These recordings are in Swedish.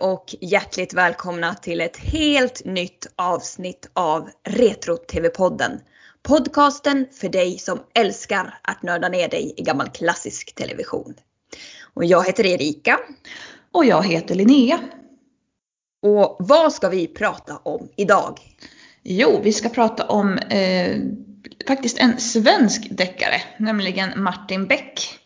Och hjärtligt välkomna till ett helt nytt avsnitt av Retro-TV-podden. Podcasten för dig som älskar att nörda ner dig i gammal klassisk television. Och jag heter Erika. Och jag heter Linnea. Och vad ska vi prata om idag? Jo, vi ska prata om eh, faktiskt en svensk deckare, nämligen Martin Beck.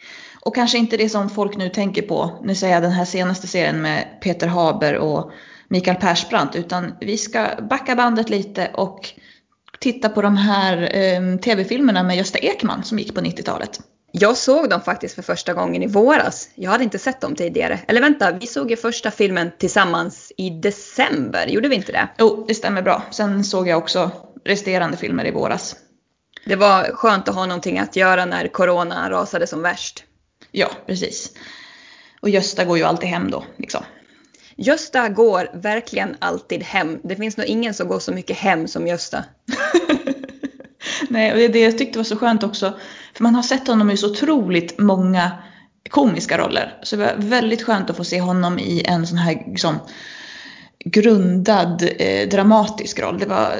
Och kanske inte det som folk nu tänker på, nu säger jag den här senaste serien med Peter Haber och Mikael Persbrandt, utan vi ska backa bandet lite och titta på de här eh, tv-filmerna med Gösta Ekman som gick på 90-talet. Jag såg dem faktiskt för första gången i våras. Jag hade inte sett dem tidigare. Eller vänta, vi såg ju första filmen tillsammans i december, gjorde vi inte det? Jo, det stämmer bra. Sen såg jag också resterande filmer i våras. Det var skönt att ha någonting att göra när corona rasade som värst. Ja, precis. Och Gösta går ju alltid hem då, liksom. Gösta går verkligen alltid hem. Det finns nog ingen som går så mycket hem som Gösta. Nej, och det det jag tyckte var så skönt också. För man har sett honom i så otroligt många komiska roller. Så det var väldigt skönt att få se honom i en sån här liksom, grundad eh, dramatisk roll. Det var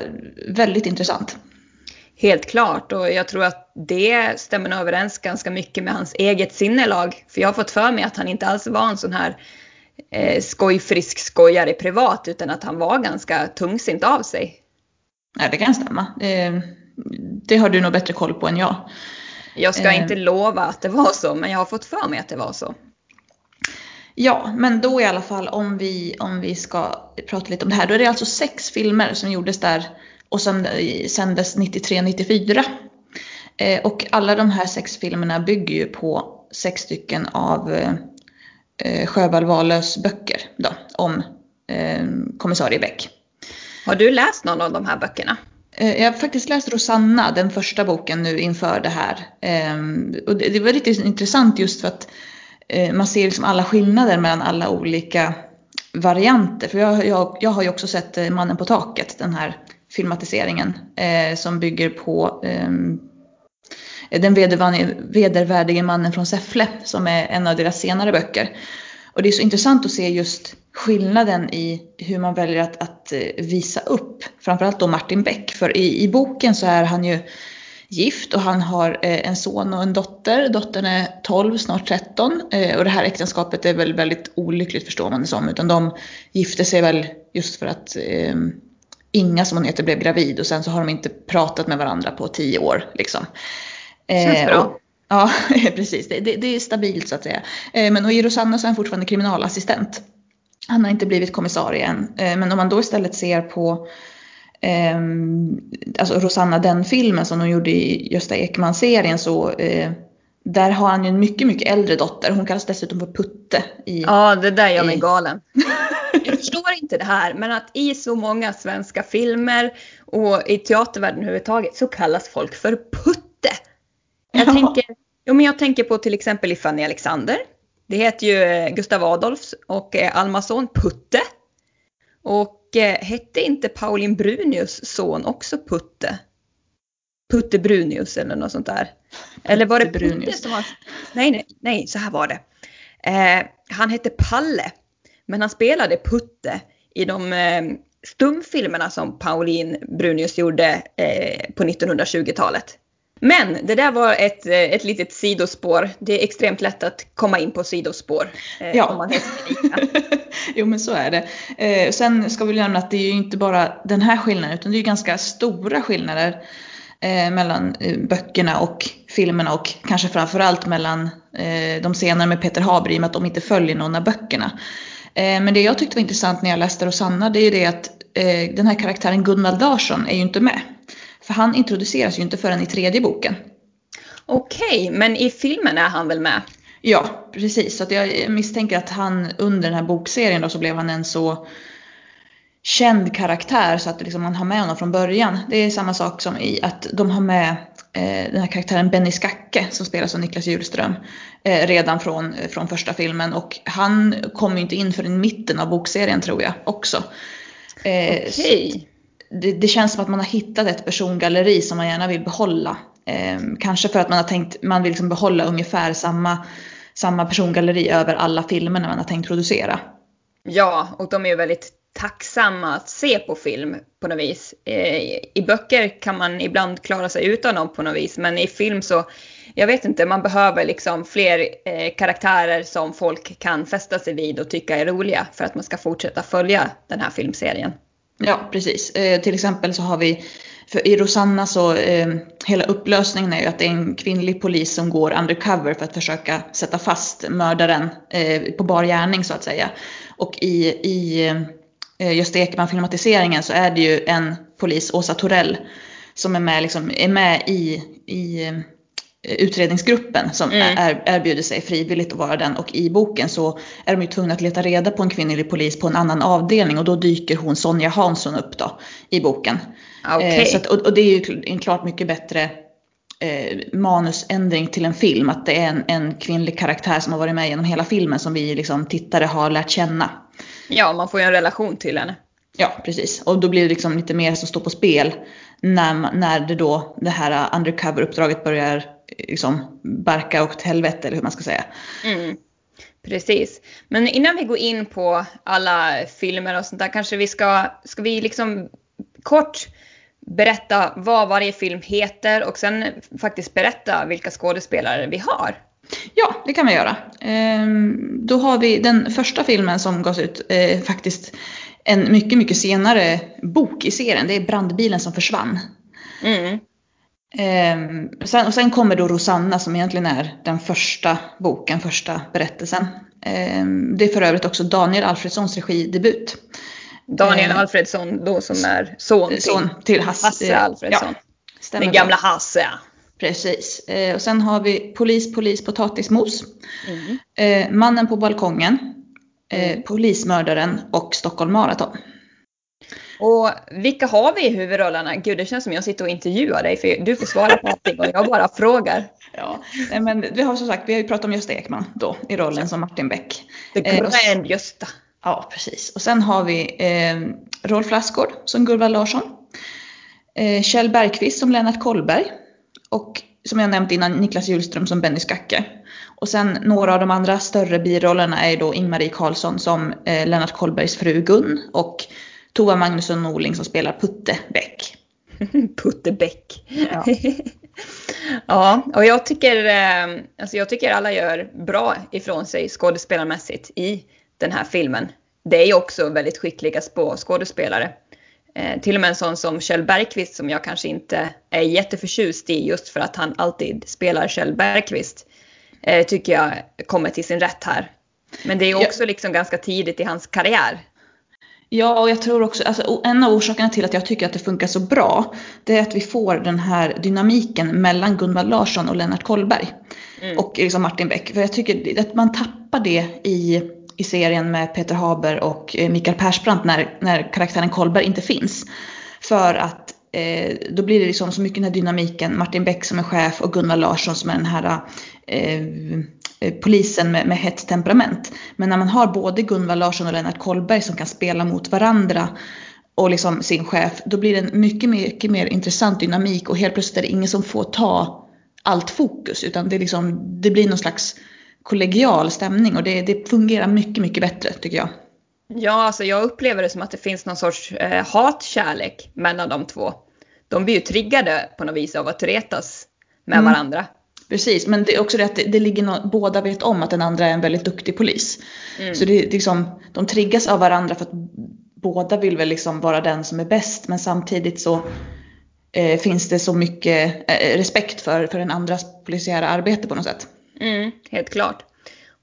väldigt intressant. Helt klart och jag tror att det stämmer överens ganska mycket med hans eget sinnelag. För jag har fått för mig att han inte alls var en sån här eh, skojfrisk skojare privat utan att han var ganska tungsint av sig. Nej, det kan stämma. Det, det har du nog bättre koll på än jag. Jag ska eh. inte lova att det var så, men jag har fått för mig att det var så. Ja, men då i alla fall om vi, om vi ska prata lite om det här. Då är det alltså sex filmer som gjordes där och som sändes 93-94. Eh, och alla de här sex filmerna bygger ju på sex stycken av eh, Sjöwall Wahlöös böcker då, om eh, kommissarie Beck. Har du läst någon av de här böckerna? Jag har faktiskt läst Rosanna, den första boken nu inför det här. Och det var riktigt intressant just för att man ser liksom alla skillnader mellan alla olika varianter. För jag, jag, jag har ju också sett Mannen på taket, den här filmatiseringen eh, som bygger på eh, Den vedervärdige mannen från Säffle som är en av deras senare böcker. Och det är så intressant att se just skillnaden i hur man väljer att, att eh, visa upp framförallt då Martin Beck. För i, i boken så är han ju gift och han har eh, en son och en dotter. Dottern är 12, snart 13 eh, och det här äktenskapet är väl väldigt olyckligt förstår man det som. Utan de gifte sig väl just för att eh, Inga som hon heter blev gravid och sen så har de inte pratat med varandra på tio år. Liksom. Känns eh, bra. Och, ja, precis. Det, det, det, är stabilt så att säga. Eh, men och i Rosanna så är han fortfarande kriminalassistent. Han har inte blivit kommissarie än. Eh, men om man då istället ser på eh, alltså Rosanna, den filmen som de gjorde i Gösta Ekman-serien så eh, där har han ju en mycket, mycket äldre dotter. Hon kallas dessutom för Putte. I, ja, det där gör mig galen. Jag förstår inte det här, men att i så många svenska filmer och i teatervärlden överhuvudtaget så kallas folk för Putte. Jag, ja. tänker, jo, men jag tänker på till exempel i Fanny Alexander. Det heter ju eh, Gustav Adolfs och eh, Almas son Putte. Och eh, hette inte Pauline Brunius son också Putte? Putte Brunius eller något sånt där. Eller var det Putte som var... Nej, nej, nej, så här var det. Eh, han hette Palle men han spelade Putte i de eh, stumfilmerna som Pauline Brunius gjorde eh, på 1920-talet. Men det där var ett, eh, ett litet sidospår. Det är extremt lätt att komma in på sidospår. Eh, ja. Om man jo men så är det. Eh, sen ska vi nämna att det är ju inte bara den här skillnaden utan det är ganska stora skillnader eh, mellan böckerna och filmerna och kanske framförallt mellan de senare med Peter Haber i och med att de inte följer någon av böckerna. Eh, men det jag tyckte var intressant när jag läste Rosanna det är ju det att eh, den här karaktären Gunvald Larsson är ju inte med. För han introduceras ju inte förrän i tredje boken. Okej, men i filmen är han väl med? Ja, precis. Så jag misstänker att han under den här bokserien då så blev han en så känd karaktär så att liksom man har med honom från början. Det är samma sak som i att de har med den här karaktären Benny Skacke som spelas av Niklas Hjulström eh, redan från, från första filmen och han kommer ju inte in förrän mitten av bokserien tror jag också. Eh, Okej. Det, det, känns som att man har hittat ett persongalleri som man gärna vill behålla. Eh, kanske för att man har tänkt, man vill liksom behålla ungefär samma, samma persongalleri över alla filmer man har tänkt producera. Ja, och de är ju väldigt tacksamma att se på film på något vis. Eh, I böcker kan man ibland klara sig utan dem på något vis, men i film så, jag vet inte, man behöver liksom fler eh, karaktärer som folk kan fästa sig vid och tycka är roliga för att man ska fortsätta följa den här filmserien. Ja, precis. Eh, till exempel så har vi för i Rosanna så, eh, hela upplösningen är ju att det är en kvinnlig polis som går undercover för att försöka sätta fast mördaren eh, på bar gärning så att säga. Och i, i eh, eh, Gösta Ekman-filmatiseringen så är det ju en polis, Åsa Torell, som är med, liksom, är med i, i eh, utredningsgruppen som mm. är, erbjuder sig frivilligt att vara den och i boken så är de ju tvungna att leta reda på en kvinnlig polis på en annan avdelning och då dyker hon Sonja Hansson upp då i boken. Okay. Eh, att, och, och, det är ju en klart mycket bättre eh, manusändring till en film. Att det är en, en kvinnlig karaktär som har varit med genom hela filmen som vi liksom tittare har lärt känna. Ja, man får ju en relation till henne. Ja, precis. Och då blir det liksom lite mer som står på spel när, när det då det här undercover-uppdraget börjar liksom barka åt helvete eller hur man ska säga. Mm. Precis. Men innan vi går in på alla filmer och sånt där kanske vi ska, ska vi liksom kort berätta vad varje film heter och sen faktiskt berätta vilka skådespelare vi har. Ja, det kan vi göra. Ehm, då har vi den första filmen som gavs ut, eh, faktiskt en mycket, mycket senare bok i serien. Det är Brandbilen som försvann. Mm. Ehm, sen, och sen kommer då Rosanna som egentligen är den första boken, första berättelsen. Ehm, det är för övrigt också Daniel Alfredssons regidebut. Daniel eh, Alfredsson då som är son till, son till Hasse, Hasse Alfredsson. Ja, Den gamla Hasse. Precis. Eh, och sen har vi Polis, polis, potatismos. Mm. Eh, mannen på balkongen. Eh, mm. Polismördaren och Stockholm Marathon. Och vilka har vi i huvudrollerna? Gud, det känns som jag sitter och intervjuar dig för du får svara på allting och jag bara frågar. Ja, men vi har som sagt, vi har ju pratat om Gösta Ekman då i rollen som Martin Beck. The Grand Gösta. Ja, precis. Och sen har vi eh, Rolf Lassgård som Gurvald Larsson. Eh, Kjell Bergqvist som Lennart Kollberg. Och som jag nämnt innan Niklas Hjulström som Benny Skacke. Och sen några av de andra större birollerna är då Ingmarie Karlsson som eh, Lennart Kollbergs fru Gun och Tova Magnusson Norling som spelar Putte Bäck. Putte Bäck. Ja. ja, och jag tycker, eh, alltså jag tycker alla gör bra ifrån sig skådespelarmässigt i den här filmen. Det är ju också väldigt skickliga skådespelare. Eh, till och med en sån som Kjell Bergqvist som jag kanske inte är jätteförtjust i just för att han alltid spelar Kjell Bergqvist. Eh, tycker jag kommer till sin rätt här. Men det är också liksom ganska tidigt i hans karriär. Ja, och jag tror också, alltså, en av orsakerna till att jag tycker att det funkar så bra, det är att vi får den här dynamiken mellan Gunvald Larsson och Lennart Kollberg. Mm. Och liksom Martin Beck. För jag tycker att man tappar det i i serien med Peter Haber och eh, Mikael Persbrandt när, när karaktären Kolberg inte finns. För att eh, då blir det liksom så mycket den här dynamiken, Martin Beck som är chef och Gunnar Larsson som är den här eh, eh polisen med, med hett temperament. Men när man har både Gunnar Larsson och Lennart Kollberg som kan spela mot varandra och liksom sin chef, då blir det en mycket, mycket mer intressant dynamik och helt plötsligt är det ingen som får ta allt fokus utan det, liksom, det blir någon slags kollegial stämning och det, det fungerar mycket, mycket bättre tycker jag. Ja, alltså jag upplever det som att det finns någon sorts eh, hatkärlek mellan de två. De blir ju triggade på något vis av att retas med mm. varandra. Precis, men det är också det att det, det ligger no båda vet om att den andra är en väldigt duktig polis. Mm. Så det, det liksom, de triggas av varandra för att båda vill väl liksom vara den som är bäst men samtidigt så eh, finns det så mycket eh, respekt för, för den andras polisiära arbete på något sätt. Mm, helt klart.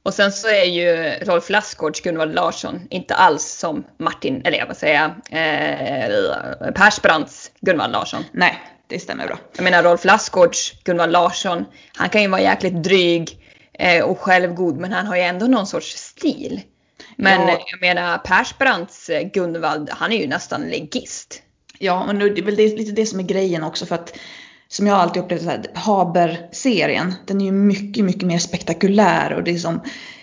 Och sen så är ju Rolf Lassgårds Gunvald Larsson inte alls som Martin, eller vad säger jag, eh, Persbrandts Gunvald Larsson. Nej, det stämmer bra. Jag menar Rolf Lassgårds Gunvald Larsson, han kan ju vara jäkligt dryg eh, och självgod men han har ju ändå någon sorts stil. Men ja. jag menar Persbrandts Gunvald, han är ju nästan legist. Ja, men det är väl lite det som är grejen också för att som jag alltid upplevt så här, Haber-serien, den är ju mycket, mycket mer spektakulär och det är som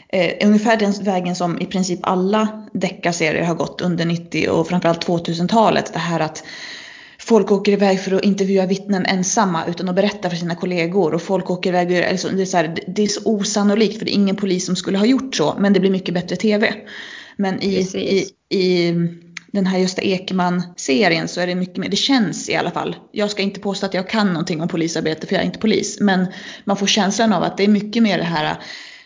eh, ungefär den vägen som i princip alla deckarserier har gått under 90 och framförallt 2000-talet. Det här att folk åker iväg för att intervjua vittnen ensamma utan att berätta för sina kollegor och folk åker iväg, alltså, det, är så här, det är så osannolikt för det är ingen polis som skulle ha gjort så men det blir mycket bättre TV. Men i, i, i den här Gösta Ekman-serien så är det mycket mer, det känns i alla fall. Jag ska inte påstå att jag kan någonting om polisarbete för jag är inte polis. Men man får känslan av att det är mycket mer det här äh,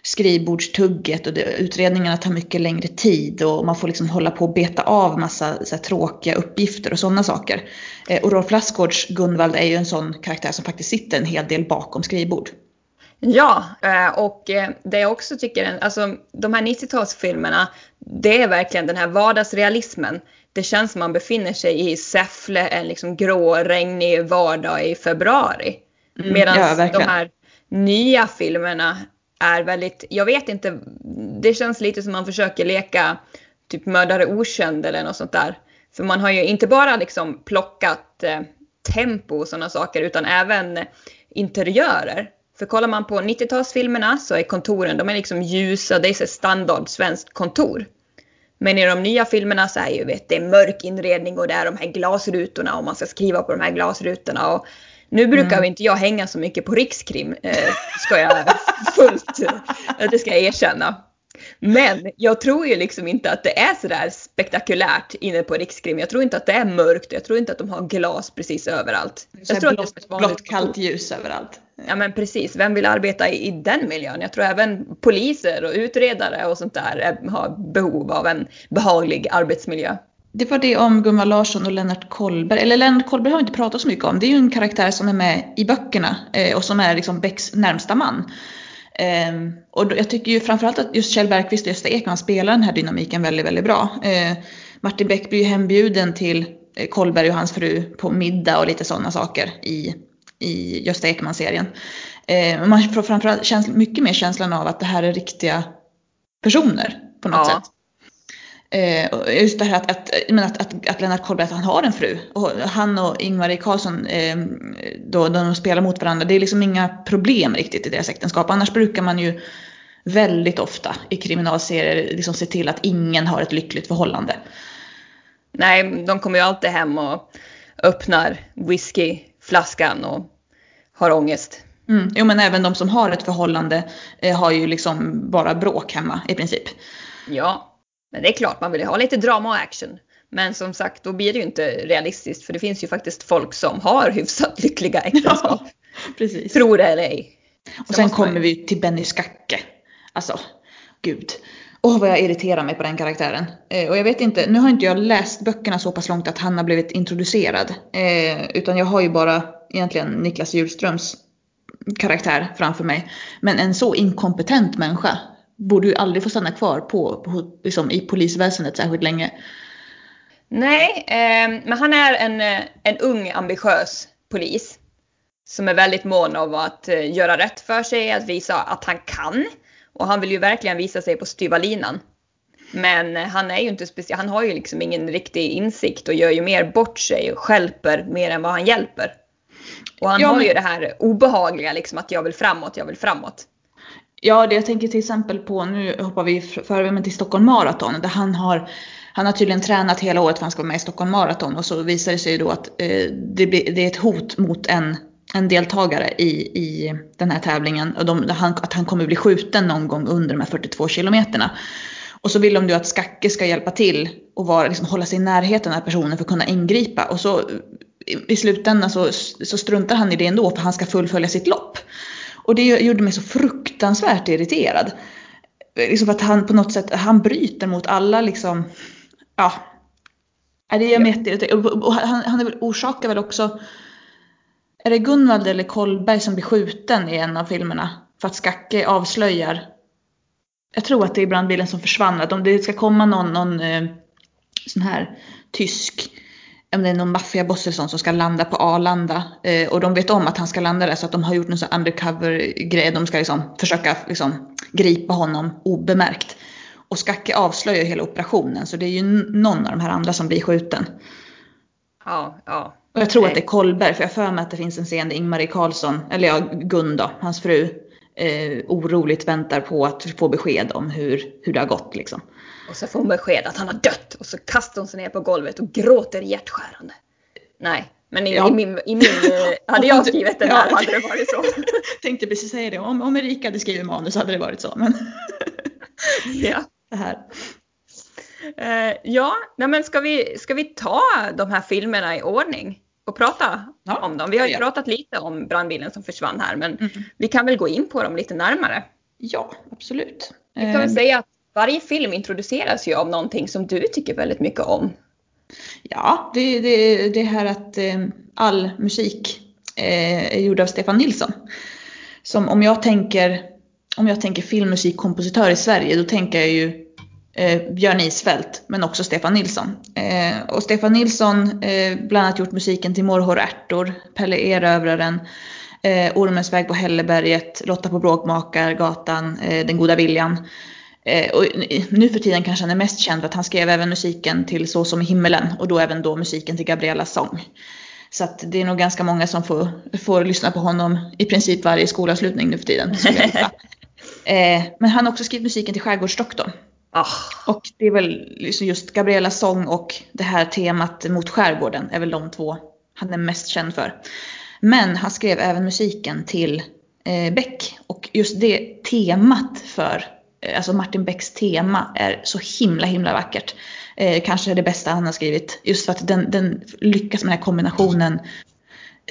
skrivbordstugget och det, utredningarna tar mycket längre tid och man får liksom hålla på och beta av massa så här, tråkiga uppgifter och sådana saker. Eh, och Rolf Lassgårds Gunvald är ju en sån karaktär som faktiskt sitter en hel del bakom skrivbord. Ja, eh, och eh, det jag också tycker, alltså de här 90-talsfilmerna, det är verkligen den här vardagsrealismen. Det känns som man befinner sig i Säffle en liksom grå, regnig vardag i februari. Mm, Medan ja, de här nya filmerna är väldigt, jag vet inte, det känns lite som man försöker leka typ mördare okänd eller något sånt där. För man har ju inte bara liksom plockat eh, tempo och sådana saker utan även interiörer. För kollar man på 90-talsfilmerna så är kontoren, de är liksom ljusa, det är så standard svenskt kontor. Men i de nya filmerna så är ju vet, det är mörk inredning och det är de här glasrutorna och man ska skriva på de här glasrutorna. Och nu brukar mm. inte jag hänga så mycket på Rikskrim, eh, ska jag fullt, eh, det ska jag erkänna. Men jag tror ju liksom inte att det är sådär spektakulärt inne på Rikskrim. Jag tror inte att det är mörkt. Jag tror inte att de har glas precis överallt. Jag tror blått, att det är blått kallt ljus överallt. Ja men precis. Vem vill arbeta i, i den miljön? Jag tror även poliser och utredare och sånt där eh, har behov av en behaglig arbetsmiljö. Det var det om Gunvar Larsson och Lennart Kollberg. Eller Lennart Kollberg har vi inte pratat så mycket om. Det är ju en karaktär som är med i böckerna eh, och som är liksom Becks närmsta man. Eh, och jag tycker ju framförallt att just Kjell Bergqvist och Gösta Ekman spelar den här dynamiken väldigt, väldigt bra. Eh, Martin Beck blir ju hembjuden till eh, Kollberg och hans fru på middag och lite sådana saker i, i Gösta Ekman-serien. Eh, man får framförallt känsla, mycket mer känslan av att det här är riktiga personer på något ja. sätt. Eh, just det här att, att, att, att, att Lennart Kollberg, han har en fru. Och han och Ingvar Carlsson, eh, då, då de spelar mot varandra, det är liksom inga problem riktigt i deras äktenskap. Annars brukar man ju väldigt ofta i kriminalserier liksom se till att ingen har ett lyckligt förhållande. Nej, de kommer ju alltid hem och öppnar whiskyflaskan och har ångest. Mm. Jo, men även de som har ett förhållande eh, har ju liksom bara bråk hemma i princip. Ja, men det är klart man vill ha lite drama och action. Men som sagt, då blir det ju inte realistiskt för det finns ju faktiskt folk som har hyfsat lyckliga äktenskap. Ja. Tror det eller ej. Och sen kommer man... vi till Benny Skacke. Alltså, gud. Åh oh, vad jag irriterar mig på den karaktären. Eh, och jag vet inte, nu har inte jag läst böckerna så pass långt att han har blivit introducerad. Eh, utan jag har ju bara egentligen Niklas Hjulströms karaktär framför mig. Men en så inkompetent människa borde ju aldrig få stanna kvar på, på liksom, i polisväsendet särskilt länge. Nej, eh, men han är en, eh, en ung ambitiös polis. Som är väldigt mån av att eh, göra rätt för sig, att visa att han kan. Och han vill ju verkligen visa sig på styva linan. Men han är ju inte speciell, han har ju liksom ingen riktig insikt och gör ju mer bort sig och skälper mer än vad han hjälper. Och han ja, har ju det här obehagliga liksom att jag vill framåt, jag vill framåt. Ja, det jag tänker till exempel på, nu hoppar vi för till Stockholm Marathon, där han har han har tydligen tränat hela året för att han ska vara med i Stockholm Marathon och så visar det sig då att eh, det, det, är ett hot mot en, en deltagare i, i den här tävlingen och de, han, att han kommer bli skjuten någon gång under de här 42 kilometerna. Och så vill de då att Skacke ska hjälpa till och vara, liksom, hålla sig i närheten av personen för att kunna ingripa. Och så i, i slutändan så, så struntar han i det ändå för han ska fullfölja sitt lopp. Och det gjorde mig så fruktansvärt irriterad. Liksom för att han på något sätt, han bryter mot alla liksom, ja. Det gör mig jätteirriterad. Och han, han orsakar väl också, är det Gunvald eller Kolberg som blir skjuten i en av filmerna? För att Skacke avslöjar, jag tror att det är brandbilen som försvann, att om det ska komma någon, någon eh, sån här tysk om det är någon maffiaboss eller sånt som ska landa på Arlanda eh, och de vet om att han ska landa där så att de har gjort någon sån undercover grej. De ska liksom försöka liksom gripa honom obemärkt. Och Skacke avslöjar hela operationen så det är ju någon av de här andra som blir skjuten. Ja, ja. Och jag tror Nej. att det är Kolberg för jag för mig att det finns en scen där Ingmarie Karlsson, eller ja Gun då, hans fru, eh, oroligt väntar på att få besked om hur, hur det har gått liksom. Och så får hon besked att han har dött och så kastar hon sig ner på golvet och gråter hjärtskärande. Nej, men i, ja. i min, i min eh, hade jag skrivit den här ja. hade det varit så. Tänkte precis säga det, om, om Erika hade skrivit manus hade det varit så. Men ja. det här. Eh, ja, nej men ska vi, ska vi ta de här filmerna i ordning och prata Ja, om dem? Vi har ju pratat lite om brandbilen som försvann här, men Mm. vi kan väl gå in på dem lite närmare. Ja, absolut. Vi kan Eh, väl säga att varje film introduceras ju av någonting som du tycker väldigt mycket om. Ja, det, det, det här att eh, all musik eh, är gjord av Stefan Nilsson. Som om jag tänker, om jag tänker filmmusikkompositör i Sverige då tänker jag ju eh, Björn Isfält men också Stefan Nilsson. Eh, och Stefan Nilsson eh, bland annat gjort musiken till Morrhår och ärtor, Pelle Erövraren, eh, Ormens väg på Hälleberget, Lotta på Bråkmakargatan, eh, Den goda viljan. Eh, och nu för tiden kanske han är mest känd för att han skrev även musiken till Så som i himmelen och då även då musiken till Gabriellas sång. Så att det är nog ganska många som får, får lyssna på honom i princip varje skolavslutning nu för tiden. eh, men han har också skrivit musiken till Skärgårdsdoktorn. Ah, Och det är väl liksom just Gabriellas sång och det här temat mot skärgården är väl de två han är mest känd för. Men han skrev även musiken till eh, Beck och just det temat för, eh, alltså Martin Becks tema är så himla himla vackert. Eh, kanske det bästa han har skrivit. Just för att den, den lyckas med den här kombinationen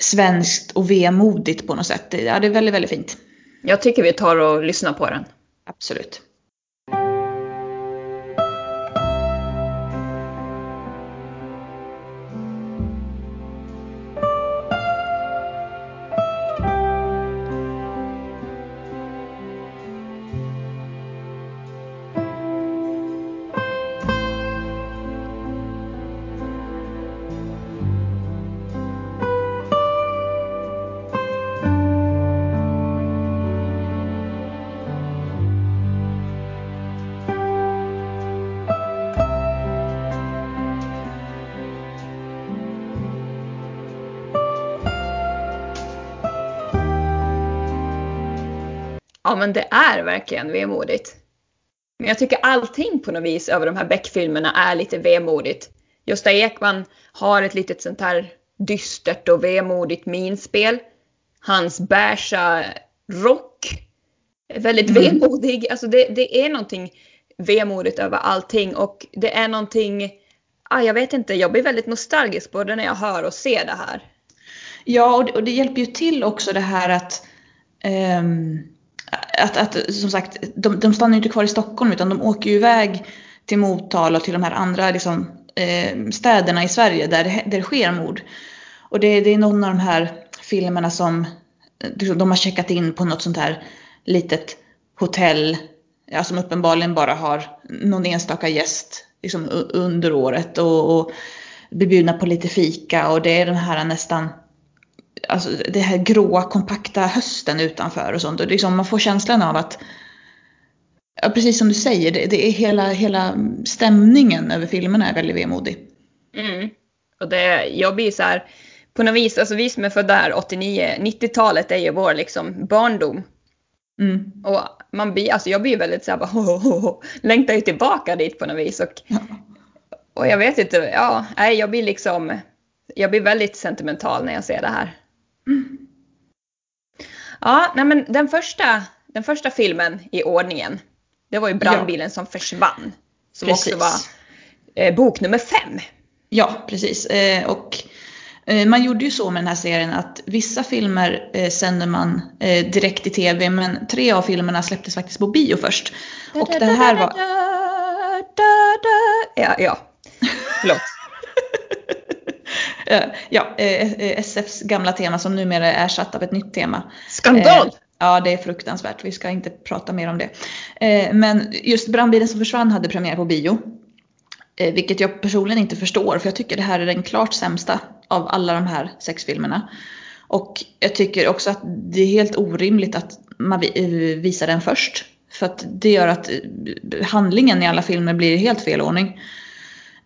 svenskt och vemodigt på något sätt. Ja, det är väldigt, väldigt fint. jag tycker vi tar och lyssnar på den. Absolut. Ja men det är verkligen vemodigt. Men jag tycker allting på något vis över de här Beck-filmerna är lite vemodigt. Gösta Ekman har ett litet sånt här dystert och vemodigt minspel. Hans beiga rock är väldigt Mm. vemodig. Alltså det, det är någonting vemodigt över allting och det är någonting, ah, jag vet inte, jag blir väldigt nostalgisk både när jag hör och ser det här. Ja, och det, och det hjälper ju till också det här att, ehm, att, att som sagt, de, de stannar ju inte kvar i Stockholm utan de åker ju iväg till Motala och till de här andra liksom, eh, städerna i Sverige där det, där det sker mord. Och det, det är någon av de här filmerna som liksom, de har checkat in på något sånt här litet hotell ja, som uppenbarligen bara har någon enstaka gäst liksom, under året och, och blir bjudna på lite fika och det är den här nästan alltså det här gråa kompakta hösten utanför och sånt. Och liksom man får känslan av att, ja, precis som du säger, det, det är hela, hela stämningen över filmerna är väldigt vemodig. Mm. Och det, jag blir så här, på något vis, alltså vi som är födda här 89, 90-talet är ju vår liksom barndom. Mm. Och man blir, alltså jag blir väldigt så här bara, ho, ho, ho, längtar ju tillbaka dit på något vis. Och, Ja. och jag vet inte, ja, nej, jag blir liksom, jag blir väldigt sentimental när jag ser det här. Ja, nej men den första, den första filmen i ordningen, det var ju Brandbilen som försvann. Som Precis. också var eh, bok nummer fem. Ja, precis. Eh, och eh, man gjorde ju så med den här serien att vissa filmer eh, sänder man eh, direkt i tv men tre av filmerna släpptes faktiskt på bio först. Och det här var... Ja, ja. Förlåt. Eh, ja, eh, SFs gamla tema som numera är ersatt av ett nytt tema. Skandal! Eh, ja, det är fruktansvärt. Vi ska inte prata mer om det. Men just Brandbilen som försvann hade premiär på bio. Vilket jag personligen inte förstår, för jag tycker det här är den klart sämsta av alla de här sex filmerna. Och jag tycker också att det är helt orimligt att man vi- visar den först. För att det gör att handlingen i alla filmer blir i helt fel ordning.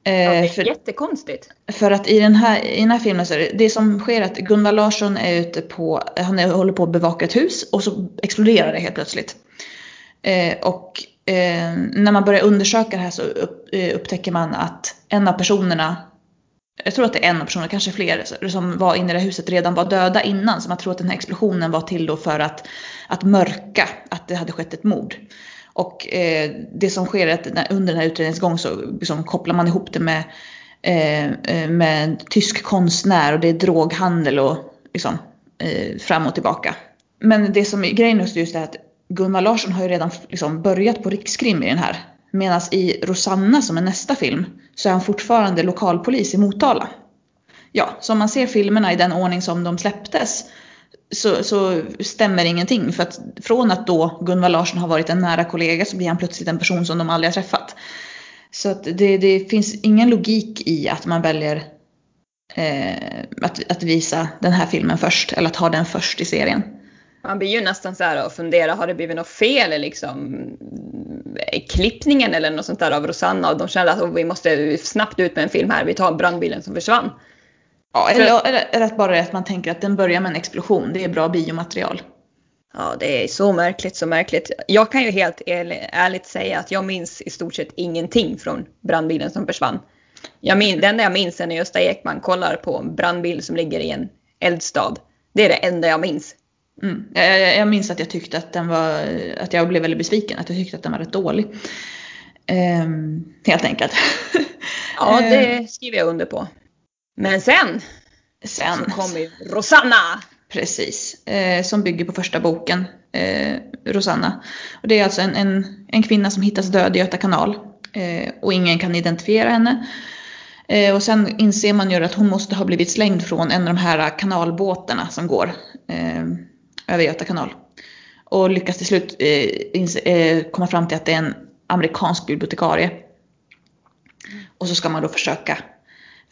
Ja, Eh, det är för- jättekonstigt. för att i den här, i den här filmen så är det, det som sker att Gunvar Larsson är ute på, han är, håller på att bevaka ett hus och så exploderar det helt plötsligt. Eh, och eh, när man börjar undersöka det här så upp, eh, upptäcker man att en av personerna, jag tror att det är en av personerna, kanske fler, som var inne i det här huset redan var döda innan. Så man tror att den här explosionen var till då för att, att mörka att det hade skett ett mord. Och eh, det som sker är att under den här utredningens gång så liksom, kopplar man ihop det med, eh, eh med en tysk konstnär och det är droghandel och liksom, eh, fram och tillbaka. Men det som är grejen just, just är att Gunnar Larsson har ju redan liksom, börjat på rikskrim i den här. Medan i Rosanna som är nästa film så är han fortfarande lokalpolis i Motala. Ja, så om man ser filmerna i den ordning som de släpptes så, så stämmer ingenting. För att från att då Gunvald Larsson har varit en nära kollega så blir han plötsligt en person som de aldrig har träffat. Så att det, det finns ingen logik i att man väljer eh, att, att visa den här filmen först, eller att ha den först i serien. Man blir ju nästan så här och funderar, har det blivit något fel liksom, i klippningen eller något sånt där av Rosanna? Och de känner att vi måste snabbt ut med en film här, vi tar brandbilen som försvann. Ja, eller, eller, att bara att man tänker att den börjar med en explosion, det är bra biomaterial. Ja, det är så märkligt, så märkligt. Jag kan ju helt ärligt säga att jag minns i stort sett ingenting från brandbilen som försvann. Jag min, det enda jag minns är när Gösta Ekman kollar på en brandbil som ligger i en eldstad. Det är det enda jag minns. Mm. Jag, jag, minns att jag tyckte att den var, att jag blev väldigt besviken, att jag tyckte att den var rätt dålig. Ehm, helt enkelt. ja, det ehm. skriver jag under på. Men sen, sen. så kommer Rosanna. Precis, eh, som bygger på första boken, eh, Rosanna. Och det är alltså en, en, en kvinna som hittas död i Göta kanal eh, och ingen kan identifiera henne. Eh, och sen inser man ju att hon måste ha blivit slängd från en av de här kanalbåtarna som går eh, över Göta kanal. Och lyckas till slut eh, komma fram till att det är en amerikansk bibliotekarie. Och så ska man då försöka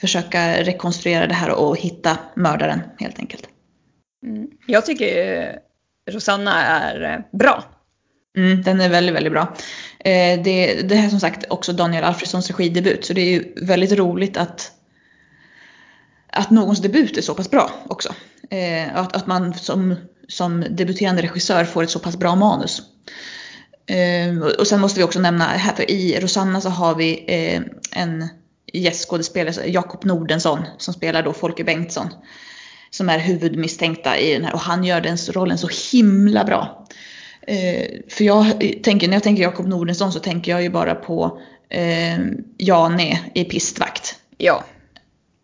försöka rekonstruera det här och hitta mördaren helt enkelt. Mm. Jag tycker Rosanna är eh, bra. Mm, den är väldigt, väldigt bra. Eh, det, det här är som sagt också Daniel Alfredssons regidebut så det är ju väldigt roligt att, att någons debut är så pass bra också. Eh, att, att man som, som debuterande regissör får ett så pass bra manus. och sen måste vi också nämna, här för i Rosanna så har vi en gästskådespelare, Jakob Nordensson, som spelar då Folke Bengtsson. Som är huvudmisstänkta i den här och han gör den rollen så himla bra. Eh, för jag tänker, när jag tänker Jakob Nordensson så tänker jag ju bara på eh, Jane i Pistvakt. Ja.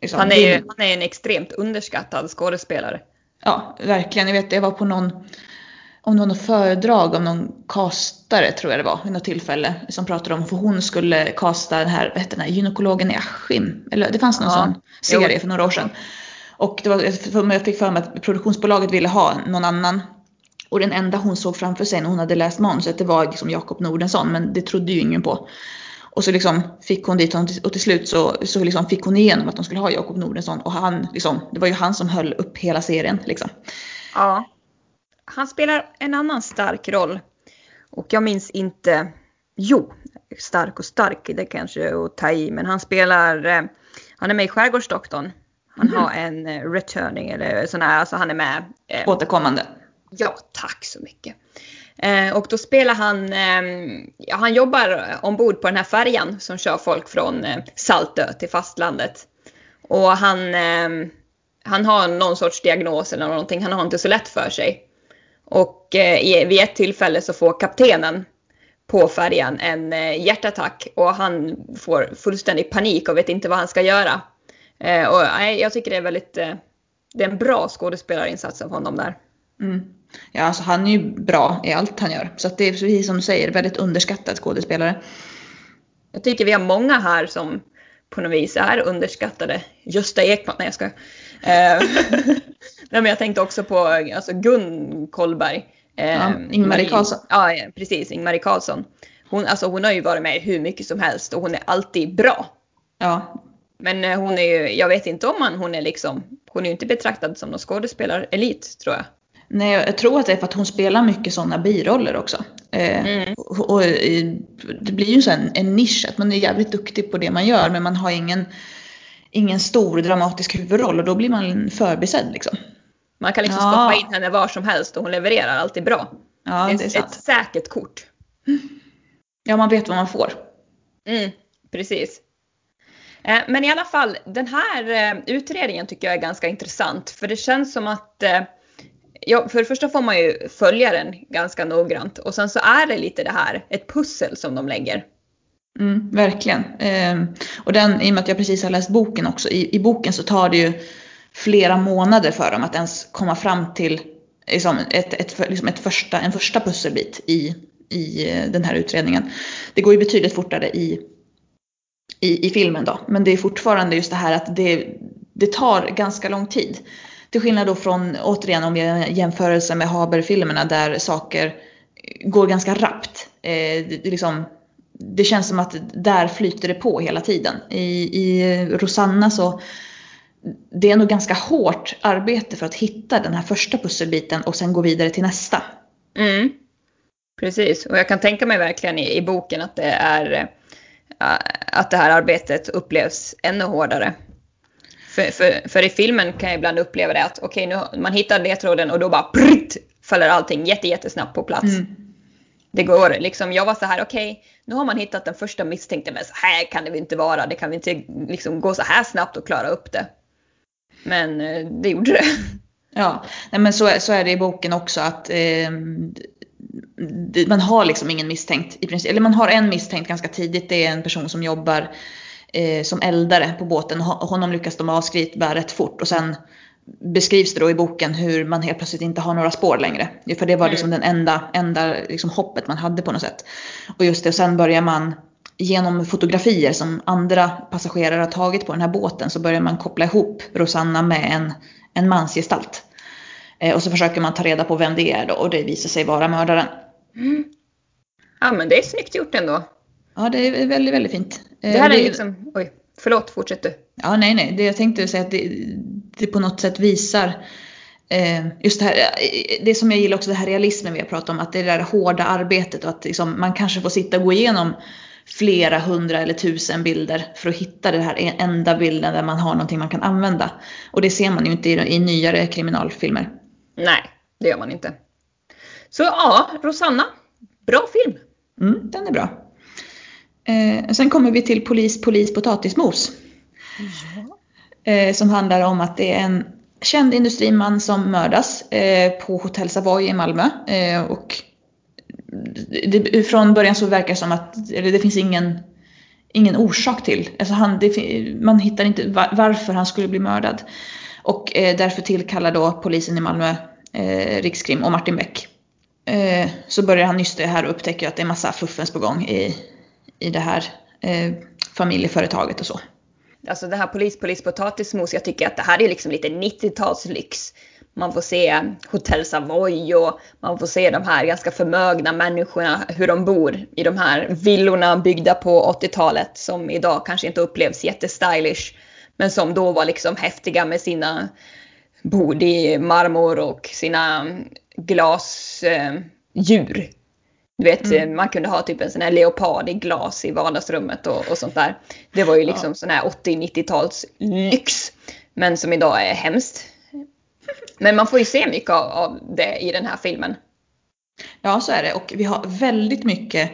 Liksom, han, är ju, han är en extremt underskattad skådespelare. Ja, verkligen. Jag vet, jag var på någon om det var något föredrag av någon kastare tror jag det var vid något tillfälle som pratade om för hon skulle kasta den här, vad hette den här gynekologen i Askim. Eller det fanns någon ja. sån serie för några år sedan. Och det var, jag fick för mig att produktionsbolaget ville ha någon annan. Och den enda hon såg framför sig när hon hade läst manuset det var liksom Jakob Nordensson men det trodde ju ingen på. Och så liksom fick hon dit honom och till slut så, så liksom fick hon igenom att de skulle ha Jakob Nordensson och han liksom, det var ju han som höll upp hela serien liksom. Ja han spelar en annan stark roll. Och jag minns inte, jo, stark och stark, det kanske är att ta i, men han spelar, eh, han är med i Skärgårdsdoktorn. Han mm. har en eh, returning eller sån här, alltså han är med. Eh, Återkommande. Ja, tack så mycket. Eh, och då spelar han, eh, ja, han jobbar ombord på den här färjan som kör folk från eh, Saltö till fastlandet. Och han, han har någon sorts diagnos eller någonting, han har inte så lätt för sig. Och eh, vid ett tillfälle så får kaptenen på färjan en eh, hjärtattack och han får fullständig panik och vet inte vad han ska göra. Eh, och nej, jag tycker det är väldigt, eh, det är en bra skådespelarinsats av honom där. Mm. Ja, alltså han är ju bra i allt han gör. Så det är precis som du säger, väldigt underskattad skådespelare. Jag tycker vi har många här som på något vis är underskattade. Gösta Ekman, nej jag ska. Eh, Nej, men jag tänkte också på alltså Gun Kollberg. Eh, ja, Ingmarie Karlsson. Ja, precis. Ingmarie Karlsson. Hon, alltså, hon har ju varit med hur mycket som helst och hon är alltid bra. Ja. Men eh, hon är ju, jag vet inte om man, hon är liksom, hon är ju inte betraktad som någon skådespelarelit tror jag. Nej, jag tror att det är för att hon spelar mycket sådana biroller också. Eh, mm. och, och, det blir ju så en, en nisch, att man är jävligt duktig på det man gör men man har ingen, ingen stor dramatisk huvudroll och då blir man förbisedd liksom. Man kan liksom ja. stoppa in henne var som helst och hon levererar alltid bra. Ja, det är sant. Ett säkert kort. Ja, man vet vad man får. Mm, precis. Eh, men i alla fall, den här eh, utredningen tycker jag är ganska intressant. För det känns som att, eh, ja, för det första får man ju följa den ganska noggrant och sen så är det lite det här, ett pussel som de lägger. Mm, verkligen. Eh, och den, i och med att jag precis har läst boken också, i, i boken så tar det ju flera månader för dem att ens komma fram till liksom ett, ett, liksom ett första, en första pusselbit i, i eh, den här utredningen. Det går ju betydligt fortare i, i, i filmen då, men det är fortfarande just det här att det, det tar ganska lång tid. Till skillnad då från, återigen om jag jämförelse med Haber-filmerna där saker går ganska rappt. Eh, liksom, det känns som att där flyter det på hela tiden. I, i Rosanna så det är nog ganska hårt arbete för att hitta den här första pusselbiten och sen gå vidare till nästa. Mm. Precis, och jag kan tänka mig verkligen i, i boken att det är att det här arbetet upplevs ännu hårdare. För, för, för i filmen kan jag ibland uppleva det att okej, okay, nu man hittar ledtråden och då bara prrt, faller allting jätte, jättesnabbt på plats. Mm. Det går liksom, jag var så här, okej, okay, nu har man hittat den första misstänkte, men så här kan det väl inte vara, det kan väl inte liksom gå så här snabbt och klara upp det. Men eh, det gjorde det. Ja, nej men så, så är det i boken också att eh, man har liksom ingen misstänkt i princip. Eller man har en misstänkt ganska tidigt. Det är en person som jobbar eh, som eldare på båten. Honom lyckas de avskriva rätt fort och sen beskrivs det då i boken hur man helt plötsligt inte har några spår längre. För det var liksom mm. den enda, enda liksom hoppet man hade på något sätt. Och just det, och sen börjar man genom fotografier som andra passagerare har tagit på den här båten så börjar man koppla ihop Rosanna med en, en mansgestalt. Eh, och så försöker man ta reda på vem det är då och det visar sig vara mördaren. Mm. Ja men det är snyggt gjort ändå. Ja det är väldigt, väldigt fint. Eh, det här är liksom, oj, förlåt, fortsätt du. Ja nej nej, det jag tänkte säga att det, det på något sätt visar eh, just det här, det som jag gillar också, det här realismen vi har pratat om, att det är det där hårda arbetet och att liksom, man kanske får sitta och gå igenom flera hundra eller tusen bilder för att hitta den här enda bilden där man har någonting man kan använda. Och det ser man ju inte i, i nyare kriminalfilmer. Nej, det gör man inte. Så ja, Rosanna, bra film. Mm, den är bra. Eh, sen kommer vi till Polis, polis, potatismos. Ja. Eh, som handlar om att det är en känd industriman som mördas eh, på Hotell Savoy i Malmö. Eh, och det, från början så verkar det som att eller det finns ingen, ingen orsak till. Alltså han, det, man hittar inte var, varför han skulle bli mördad. Och eh, därför tillkallar då polisen i Malmö eh, Rikskrim och Martin Beck. Så börjar han nysta här och upptäcker att det är massa fuffens på gång i, i det här eh, familjeföretaget och så. Alltså det här polis, polis, potatismos, jag tycker att det här är liksom lite 90-talslyx. Man får se Hotell Savoy och man får se de här ganska förmögna människorna, hur de bor i de här villorna byggda på 80-talet som idag kanske inte upplevs jättestylish. Men som då var liksom häftiga med sina bord i marmor och sina glasdjur. Eh, du vet, mm. man kunde ha typ en sån här leopard i glas i vardagsrummet och, och sånt där. Det var ju liksom ja. sån här 80-90-tals lyx. Men som idag är hemskt. Men man får ju se mycket av, av det i den här filmen. Ja, så är det. Och vi har väldigt mycket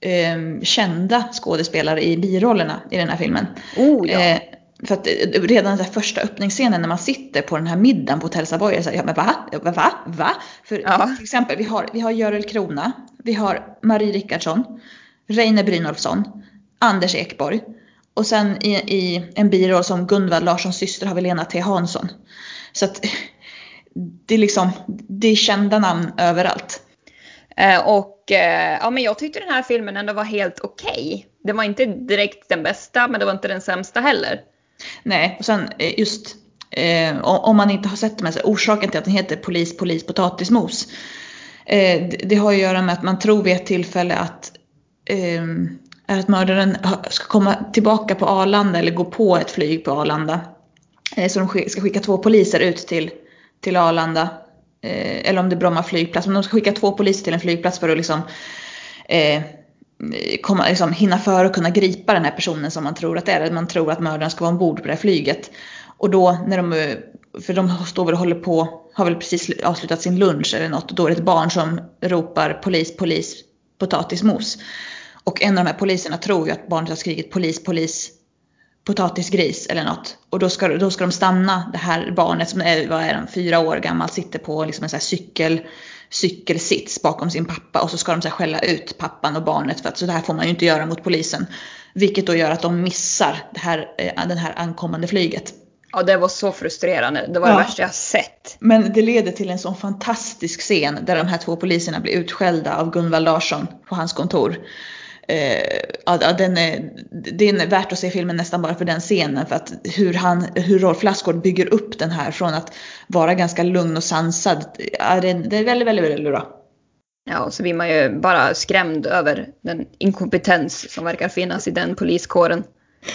eh, kända skådespelare i birollerna i den här filmen. Oh, ja. Eh, för att eh, redan den första öppningsscenen när man sitter på den här middagen på Hotell Savoy, så ja men va? Va? Va? För ja. till exempel, vi har, vi har Görel Krona, vi har Marie Rickardsson, Reine Brynolfsson, Anders Ekborg och sen i, i en biroll som Gunvald Larssons syster har vi Lena T Hansson. Så att det är liksom, det är kända namn överallt. Eh, och eh, ja, men jag tyckte den här filmen ändå var helt okej. Okay. Det var inte direkt den bästa, men det var inte den sämsta heller. Nej, och sen eh, just eh, om man inte har sett den, orsaken till att den heter Polis, polis, potatismos. Eh, det, det, har att göra med att man tror vid ett tillfälle att eh, att mördaren ska komma tillbaka på Arlanda eller gå på ett flyg på Arlanda. Eh, så de ska skicka två poliser ut till till Arlanda. Eh, eller om det är Bromma flygplats. Men de ska skicka två poliser till en flygplats för att liksom, eh, Eh, komma, liksom, hinna före och kunna gripa den här personen som man tror att det är. Man tror att mördaren ska vara ombord på det här flyget. Och då när de, eh, för de står väl och håller på, har väl precis avslutat sin lunch eller något. Och då är det ett barn som ropar polis, polis, potatismos. Och en av de här poliserna tror ju att barnet har skrikit polis, polis, potatisgris eller något. Och då ska, då ska de stanna det här barnet som är, vad är den, fyra år gammal, sitter på liksom en sån här cykel, cykelsits bakom sin pappa och så ska de så skälla ut pappan och barnet för att så det här får man ju inte göra mot polisen. Vilket då gör att de missar det här, eh, det här ankommande flyget. Ja, det var så frustrerande. Det var ja. det värsta jag sett. Men det leder till en sån fantastisk scen där de här två poliserna blir utskällda av Gunvald Larsson på hans kontor. Eh, ja, den är, det är värt att se filmen nästan bara för den scenen. För att hur, han, hur Rolf Lassgård bygger upp den här från att vara ganska lugn och sansad. Ja, det, det är väldigt, väldigt, väldigt bra. Ja, och så blir man ju bara skrämd över den inkompetens som verkar finnas i den poliskåren.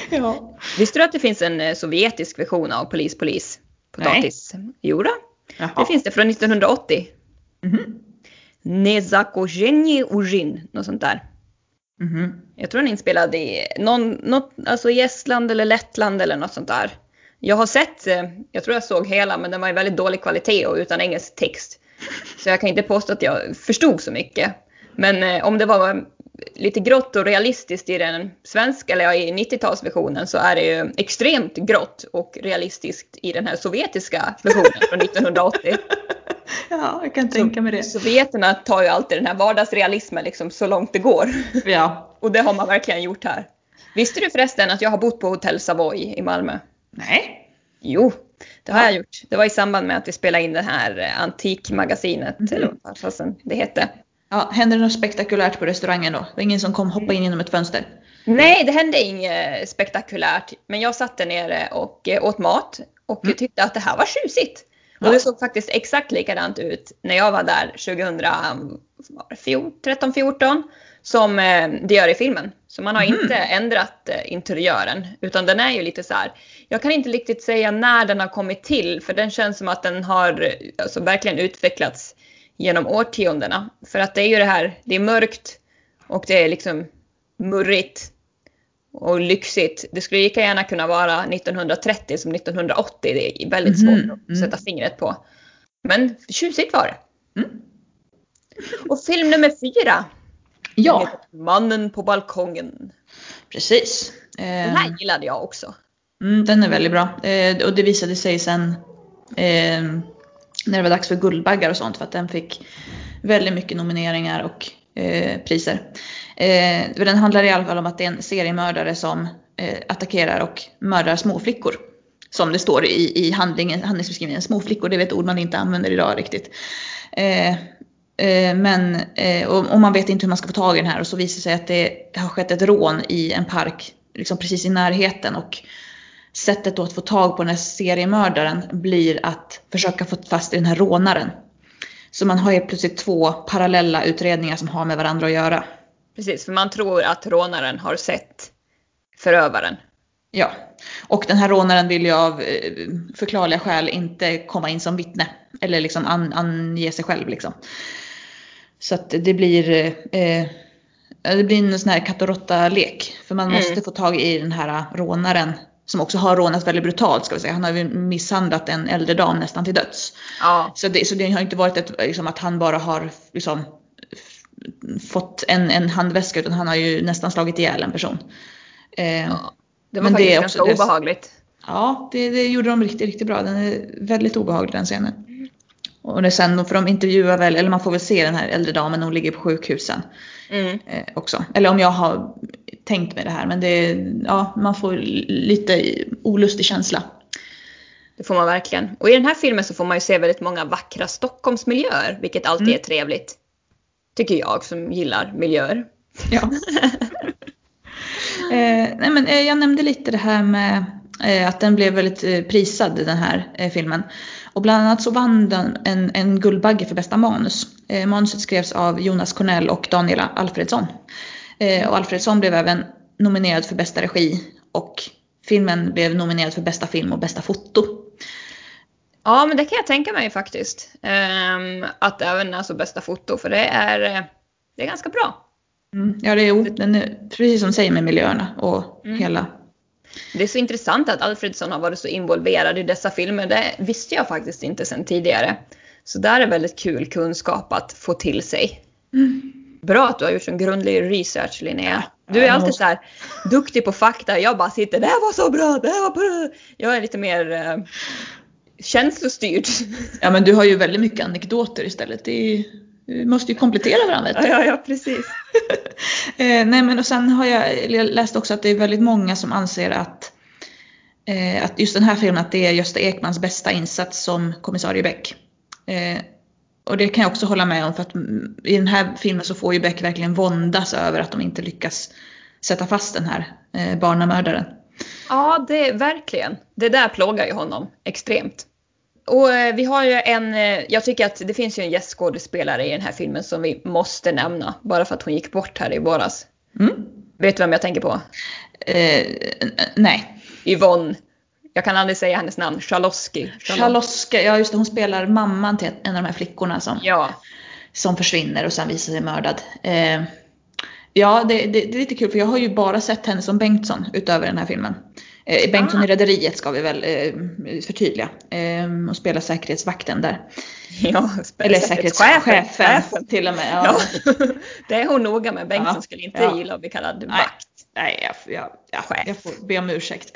Ja. Visste du att det finns en eh, sovjetisk version av Polis Polis? Potatis? Nej. Jo då. Det finns det från 1980. Mm -hmm. Nezakozhenji Ujin, något sånt där. Mm. Jag tror den är inspelad i någon, något, alltså i Estland eller Lettland eller något sånt där. Jag har sett, eh, jag tror jag såg hela men den var i väldigt dålig kvalitet och utan engelsk text. Så jag kan inte påstå att jag förstod så mycket. Men eh, om det var lite grått och realistiskt i den svenska, eller ja, i 90-talsversionen så är det ju extremt grått och realistiskt i den här sovjetiska versionen från 1980. Ja, jag kan tänka mig det. Sovjeterna tar ju alltid den här vardagsrealismen liksom så långt det går. Ja. och det har man verkligen gjort här. Visste du förresten att jag har bott på Hotell Savoy i Malmö? Nej. Jo, det har ja. jag gjort. Det var i samband med att vi spelade in det här Antikmagasinet, mm. eller vad det hette. Ja, hände det något spektakulärt på restaurangen då? Det var ingen som kom hoppa in genom ett fönster? Nej, det hände inget spektakulärt. Men jag satt där nere och eh, åt mat och mm. tyckte att det här var tjusigt. Och det såg faktiskt exakt likadant ut när jag var där 2013, 14 som eh, det gör i filmen. Så man har mm. inte ändrat eh, interiören utan den är ju lite så här. Jag kan inte riktigt säga när den har kommit till för den känns som att den har alltså, verkligen utvecklats genom årtiondena. För att det är ju det här, det är mörkt och det är liksom murrigt och lyxigt. Det skulle lika gärna kunna vara 1930 som 1980. Det är väldigt svårt mm, att sätta fingret på. Men tjusigt var det. Mm. Och film nummer fyra. Ja. Mannen på balkongen. Precis. Den här ehm. gillade jag också. Mm, den är väldigt bra. Eh, och det visade sig sen eh, när det var dags för Guldbaggar och sånt för att den fick väldigt mycket nomineringar och eh, Eh, priser. Eh, den handlar i alla fall om att det är en seriemördare som eh, attackerar och mördar småflickor. Som det står i, i handlingen, handlingsbeskrivningen. Småflickor, det är ett ord man inte använder idag riktigt. Eh, eh men eh, och, och, man vet inte hur man ska få tag i den här och så visar det sig att det har skett ett rån i en park liksom precis i närheten. Och sättet då att få tag på den här seriemördaren blir att försöka få fast i den här rånaren. Så man har ju plötsligt två parallella utredningar som har med varandra att göra. Precis, för man tror att rånaren har sett förövaren. Ja, och den här rånaren vill ju av eh, förklarliga skäl inte komma in som vittne. Eller liksom an, ange sig själv liksom. Så att det blir, eh, det blir en sån här katt och råtta-lek. För man mm. måste få tag i den här rånaren som också har rånat väldigt brutalt ska vi säga. Han har ju misshandlat en äldre dam nästan till döds. Ja. Så, det, så det har inte varit ett, liksom, att han bara har liksom, fått en, en handväska utan han har ju nästan slagit ihjäl en person. Eh, ja, det var men faktiskt det är ganska obehagligt. Ja, det, det, gjorde de riktigt, riktigt bra. Den är väldigt obehaglig den scenen. Och det sen, för de intervjuar väl, eller man får väl se den här äldre damen när hon ligger på sjukhusen. Mm. Eh, också. Eller om jag har tänkt med det här men det, ja, man får lite olustig känsla. Det får man verkligen. Och i den här filmen så får man ju se väldigt många vackra Stockholmsmiljöer, vilket alltid mm. är trevligt. Tycker jag som gillar miljöer. Ja. eh, nej men, eh, jag nämnde lite det här med eh, att den blev väldigt eh, prisad den här eh, filmen. Och bland annat så vann den en, en Guldbagge för bästa manus. Eh, manuset skrevs av Jonas Cornell och Daniela Alfredsson. Eh, och Alfredsson blev även nominerad för bästa regi och filmen blev nominerad för bästa film och bästa foto. Ja, men det kan jag tänka mig faktiskt. Um, att även alltså bästa foto, för det är, eh, det är ganska bra. Mm, ja, det är precis som du säger med miljöerna och mm. hela. Det är så intressant att Alfredsson har varit så involverad i dessa filmer. Det visste jag faktiskt inte sedan tidigare. Så där är väldigt kul kunskap att få till sig. Mm. Bra att du har gjort en grundlig research Linnea. Du är alltid så här duktig på fakta. Jag bara sitter, det här var så bra, det här var bra. Jag är lite mer eh, känslostyrd. Ja men du har ju väldigt mycket anekdoter istället. Är vi måste ju komplettera varandra. Ja, ja, ja, precis. Eh, nej men och sen har jag läst också att det är väldigt många som anser att, eh, att just den här filmen att det är Gösta Ekmans bästa insats som kommissarie Beck. Eh, och det kan jag också hålla med om för att i den här filmen så får ju Beck verkligen våndas över att de inte lyckas sätta fast den här eh, barnamördaren. Ja, det verkligen. Det där plågar ju honom extremt. Och eh, vi har ju en, eh, jag tycker att det finns ju en gästskådespelare i den här filmen som vi måste nämna. Bara för att hon gick bort här i våras. Mm. Vet du vem jag tänker på? Eh, nej. Yvonne. Jag kan aldrig säga hennes namn. Charloski. Charloska, ja just det, hon spelar mamman till en av de här flickorna som, Ja. som försvinner och sen visar sig mördad. Eh, ja, det, det, det är lite kul för jag har ju bara sett henne som Bengtsson utöver den här filmen. Eh, Bengtsson Ah. i Rederiet ska vi väl eh, förtydliga. Eh, och spela säkerhetsvakten där. ja Eller säkerhetschefen till och med. Ja. Ja. det är hon noga med. Bengtsson Ja. skulle inte Ja. gilla att bli kallad vakt. Nej, jag, jag, jag, jag får be om ursäkt.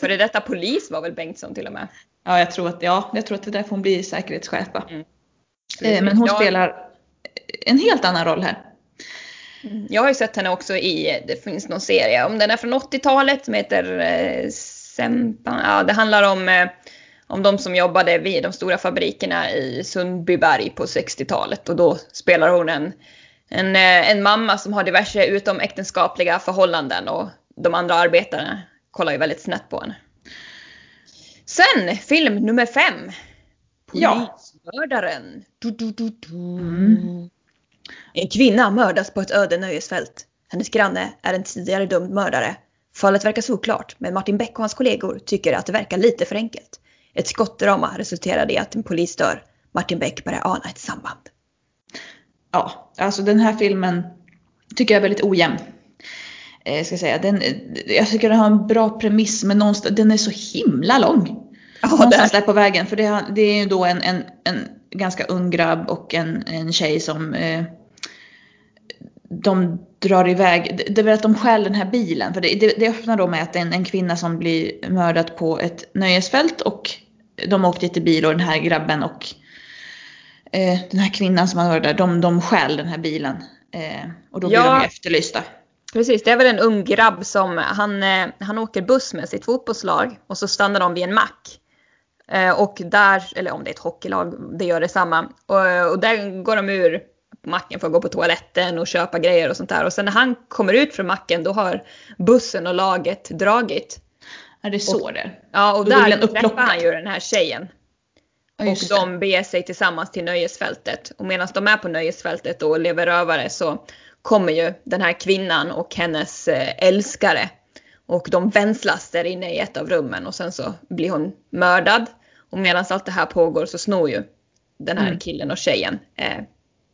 För detta polis var väl Bengtsson till och med. ja, jag tror att, ja, jag tror att det är därför hon blir säkerhetschef. Mm. Eh, men hon Ja. spelar en helt annan roll här. Jag har ju sett henne också i, det finns någon serie, om den är från 80-talet som heter eh, Sempan, ja det handlar om, eh, om de som jobbade vid de stora fabrikerna i Sundbyberg på 60-talet och då spelar hon en, en, eh, en mamma som har diverse utomäktenskapliga förhållanden och de andra arbetarna kollar ju väldigt snett på henne. Sen film nummer fem. Ja. Polismördaren. Du, du, du, du. Mm. En kvinna mördas på ett öde nöjesfält. Hennes granne är en tidigare dömd mördare. Fallet verkar såklart, men Martin Beck och hans kollegor tycker att det verkar lite för enkelt. Ett skottdrama resulterade i att en polis dör. Martin Beck börjar ana ett samband. Ja, alltså den här filmen tycker jag är väldigt ojämn. Eh, ska jag, säga. Den, jag tycker den har en bra premiss men någonstans, den är så himla lång. Ja, någonstans där. på vägen. För det, har- det är ju då en, en, en ganska ung grabb och en, en tjej som eh, de drar iväg. Det, är väl att de stjäl den här bilen. För det, det, det öppnar då med att det är en, en kvinna som blir mördad på ett nöjesfält och de åkte dit i bil och den här grabben och eh, den här kvinnan som han mördade, de, de stjäl den här bilen. Eh, och då blir Ja. de efterlysta. Precis, det är väl en ung grabb som han, eh, han åker buss med sitt fotbollslag och så stannar de vid en mack. Eh, och där, eller om det är ett hockeylag, det gör detsamma. Och, och där går de ur macken för att gå på toaletten och köpa grejer och sånt där. Och sen när han kommer ut från macken då har bussen och laget dragit. Ja, det är så det är. Ja, och Då där träffar han ju den här tjejen. Ja, Och det. de beger sig tillsammans till nöjesfältet. Och medan de är på nöjesfältet och lever rövare så kommer ju den här kvinnan och hennes eh, älskare. Och de vänslas där inne i ett av rummen och sen så blir hon mördad. Och medan allt det här pågår så snor ju den här Mm. killen och tjejen eh,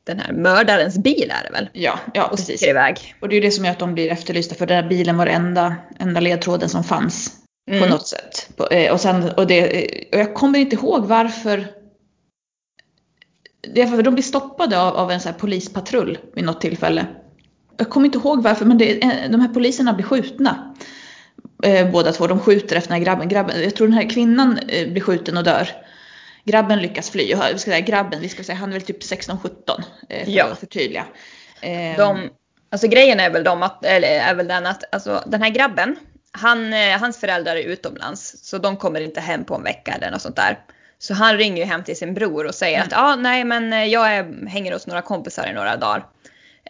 den här mördarens bil är det väl? Ja, ja Och precis. iväg. Och det är ju det som gör att de blir efterlysta för den där bilen var den enda, enda ledtråden som fanns. På Mm. något sätt. På, eh, och, sen, och, det, eh, och jag kommer inte ihåg varför. Det är för de blir stoppade av, av en sån här polispatrull vid något tillfälle. Jag kommer inte ihåg varför men det, eh, de här poliserna blir skjutna. Eh, båda två, de skjuter efter den här grabben. grabben. Jag tror den här kvinnan eh, blir skjuten och dör. Grabben lyckas fly. Jag ska säga, grabben, vi ska säga, han är väl typ 16-17 eh, för Ja. att förtydliga. Eh, De, alltså grejen är väl, de att, eller är väl den att alltså, den här grabben, han, eh, hans föräldrar är utomlands så de kommer inte hem på en vecka eller något sånt där. Så han ringer ju hem till sin bror och säger att ja, nej men eh, jag är, hänger hos några kompisar i några dagar.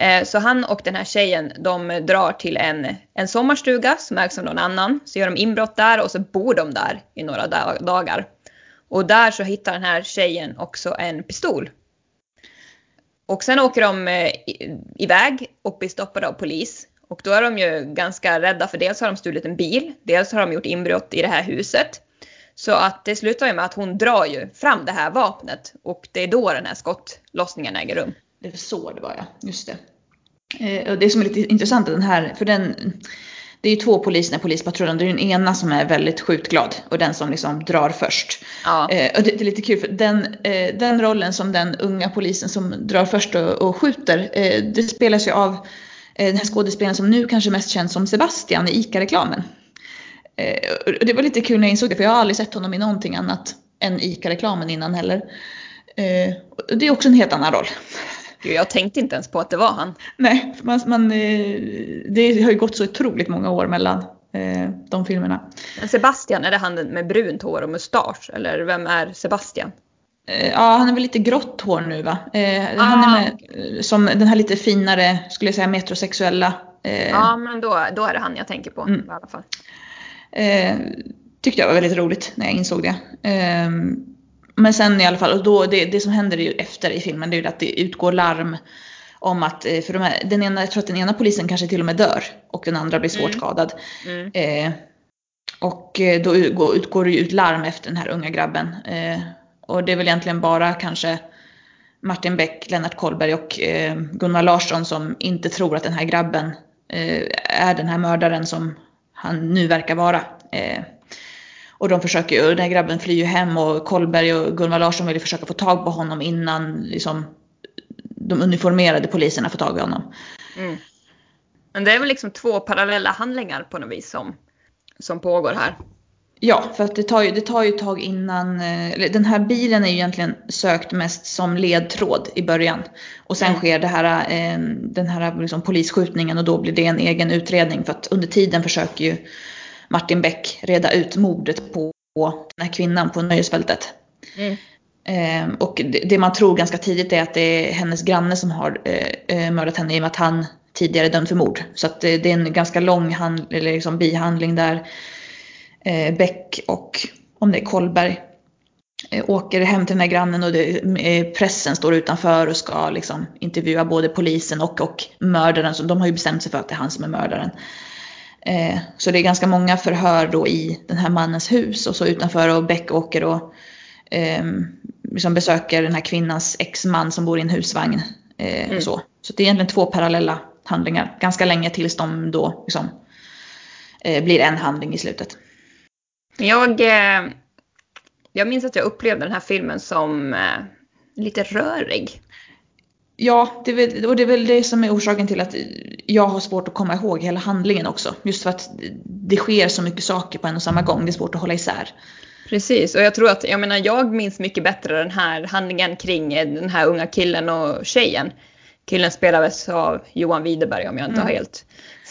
Eh, så han och den här tjejen de drar till en, en sommarstuga som ägs av någon annan. Så gör de inbrott där och så bor de där i några dagar. Och där så hittar den här tjejen också en pistol. Och sen åker de eh, iväg och blir stoppade av polis. Och då är de ju ganska rädda för dels har de stulit en bil, dels har de gjort inbrott i det här huset. Så att det slutar ju med att hon drar ju fram det här vapnet och det är då den här skottlossningen äger rum. Det är så det var ja, just det. Eh, och det som är lite intressant är den här, för den, det är ju två poliser i polispatrullen. Det är den ena som är väldigt skjutglad och den som liksom drar först. Ja. Eh, och det, det är lite kul för den, eh, den rollen som den unga polisen som drar först och, och skjuter, eh, det spelas ju av eh, den här skådespelaren som nu kanske mest känns som Sebastian i ICA-reklamen. Eh, och det var lite kul när jag insåg det för jag har aldrig sett honom i någonting annat än ICA-reklamen innan heller. Eh, och det är också en helt annan roll. Gud, jag tänkte inte ens på att det var han. Nej, man, man, eh, det har ju gått så otroligt många år mellan eh, de filmerna. Men Sebastian, är det han med brunt hår och mustasch? Eller vem är Sebastian? Eh, Ja, han är väl lite grått hår nu va? Eh, han är Ah, med som den här lite finare, skulle jag säga metrosexuella. Ja, men då, då är det han jag tänker på Mm. i alla fall. eh, tyckte jag var väldigt roligt när jag insåg det. Eh, men sen i alla fall, och då, det, det som händer ju efter i filmen det är ju att det utgår larm om att, eh, för de här, den ena, jag tror att den ena polisen kanske till och med dör och den andra blir svårt Mm. skadad. Mm. Eh, och eh, då utgår, utgår det ut larm efter den här unga grabben. Eh, och det är väl egentligen bara kanske Martin Beck, Lennart Kollberg och eh, Gunnar Larsson som inte tror att den här grabben eh, är den här mördaren som han nu verkar vara. Eh, och de försöker ju, den här grabben flyr ju hem och Kollberg och Gunnar Larsson vill ju försöka få tag på honom innan liksom, de uniformerade poliserna får tag i honom. Mm. Men det är väl liksom två parallella handlingar på något vis som, som pågår här. Ja, för att det tar ju, det tar ju ett tag innan, eh, eller den här bilen är ju egentligen sökt mest som ledtråd i början. Och sen Mm. sker det här, eh, den här liksom polisskjutningen och då blir det en egen utredning för att under tiden försöker ju Martin Beck reda ut mordet på den här kvinnan på nöjesfältet. Mm. Eh, och det, det man tror ganska tidigt är att det är hennes granne som har eh, eh, mördat henne i och med att han tidigare dömd för mord. Så att det, det är en ganska lång hand, eller liksom bihandling där eh, Beck och om det är Kollberg eh, åker hem till den här grannen och det, eh, pressen står utanför och ska liksom intervjua både polisen och, och mördaren. Så de har ju bestämt sig för att det är han som är mördaren. Eh, så det är ganska många förhör då i den här mannens hus och så utanför och Beck åker och eh, liksom besöker den här kvinnans exman som bor i en husvagn. Eh, Mm. och så. så det är egentligen två parallella handlingar. Ganska länge tills de då liksom, eh, blir en handling i slutet. Jag, eh, jag minns att jag upplevde den här filmen som eh, lite rörig. Ja, det väl, och det är väl det som är orsaken till att jag har svårt att komma ihåg hela handlingen också. Just för att det sker så mycket saker på en och samma gång. Det är svårt att hålla isär. Precis, och jag tror att, jag menar jag minns mycket bättre den här handlingen kring den här unga killen och tjejen. Killen spelades av Johan Widerberg om jag inte Mm. har helt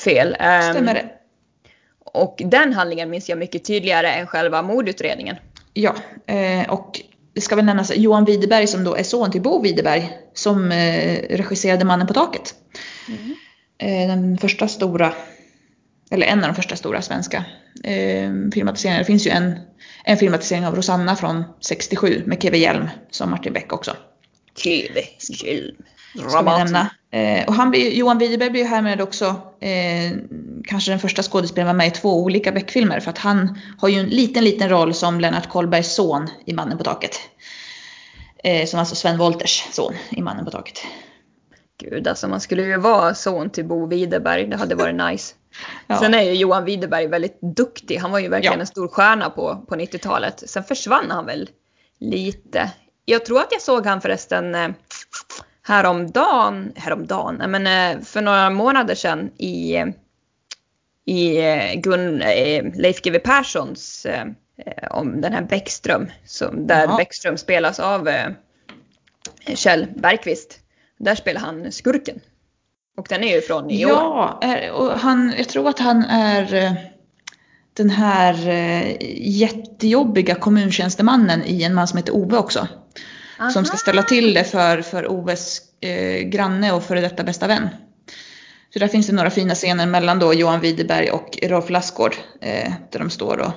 fel. Ehm, Stämmer det? Och den handlingen minns jag mycket tydligare än själva mordutredningen. Ja, eh, och det ska väl nämnas Johan Widerberg som då är son till Bo Widerberg som eh, regisserade Mannen på taket. Eh, den första stora, eller en av de första stora svenska eh, filmatiseringarna. Det finns ju en, en filmatisering av Rosanna från 67 med Keve Hjelm som Martin Beck också. TV, film, Nämna. Eh, och han blir, Johan Widerberg blir ju härmed också eh, kanske den första skådespelaren var med i två olika Beck-filmer för att han har ju en liten, liten roll som Lennart Kollbergs son i Mannen på taket. Eh, som alltså Sven Wolters son i Mannen på taket. Gud, alltså man skulle ju vara son till Bo Widerberg, det hade varit nice. Ja. Sen är ju Johan Widerberg väldigt duktig, han var ju verkligen Ja. en stor stjärna på, på 90-talet. Sen försvann han väl lite. Jag tror att jag såg han förresten eh, häromdagen, häromdagen, men eh, för några månader sedan i, i eh, Gun, eh, Leif GW Perssons om den här Bäckström, som, där Jaha. Bäckström spelas av Kjell Bergqvist. Där spelar han skurken. Och den är ju från i år. Ja, och han, jag tror att han är den här jättejobbiga kommuntjänstemannen i En man som heter Ove också. Som ska ställa till det för, för Oves eh, granne och före detta bästa vän. Så där finns det några fina scener mellan då Johan Widerberg och Rolf Lassgård. Eh, där de står och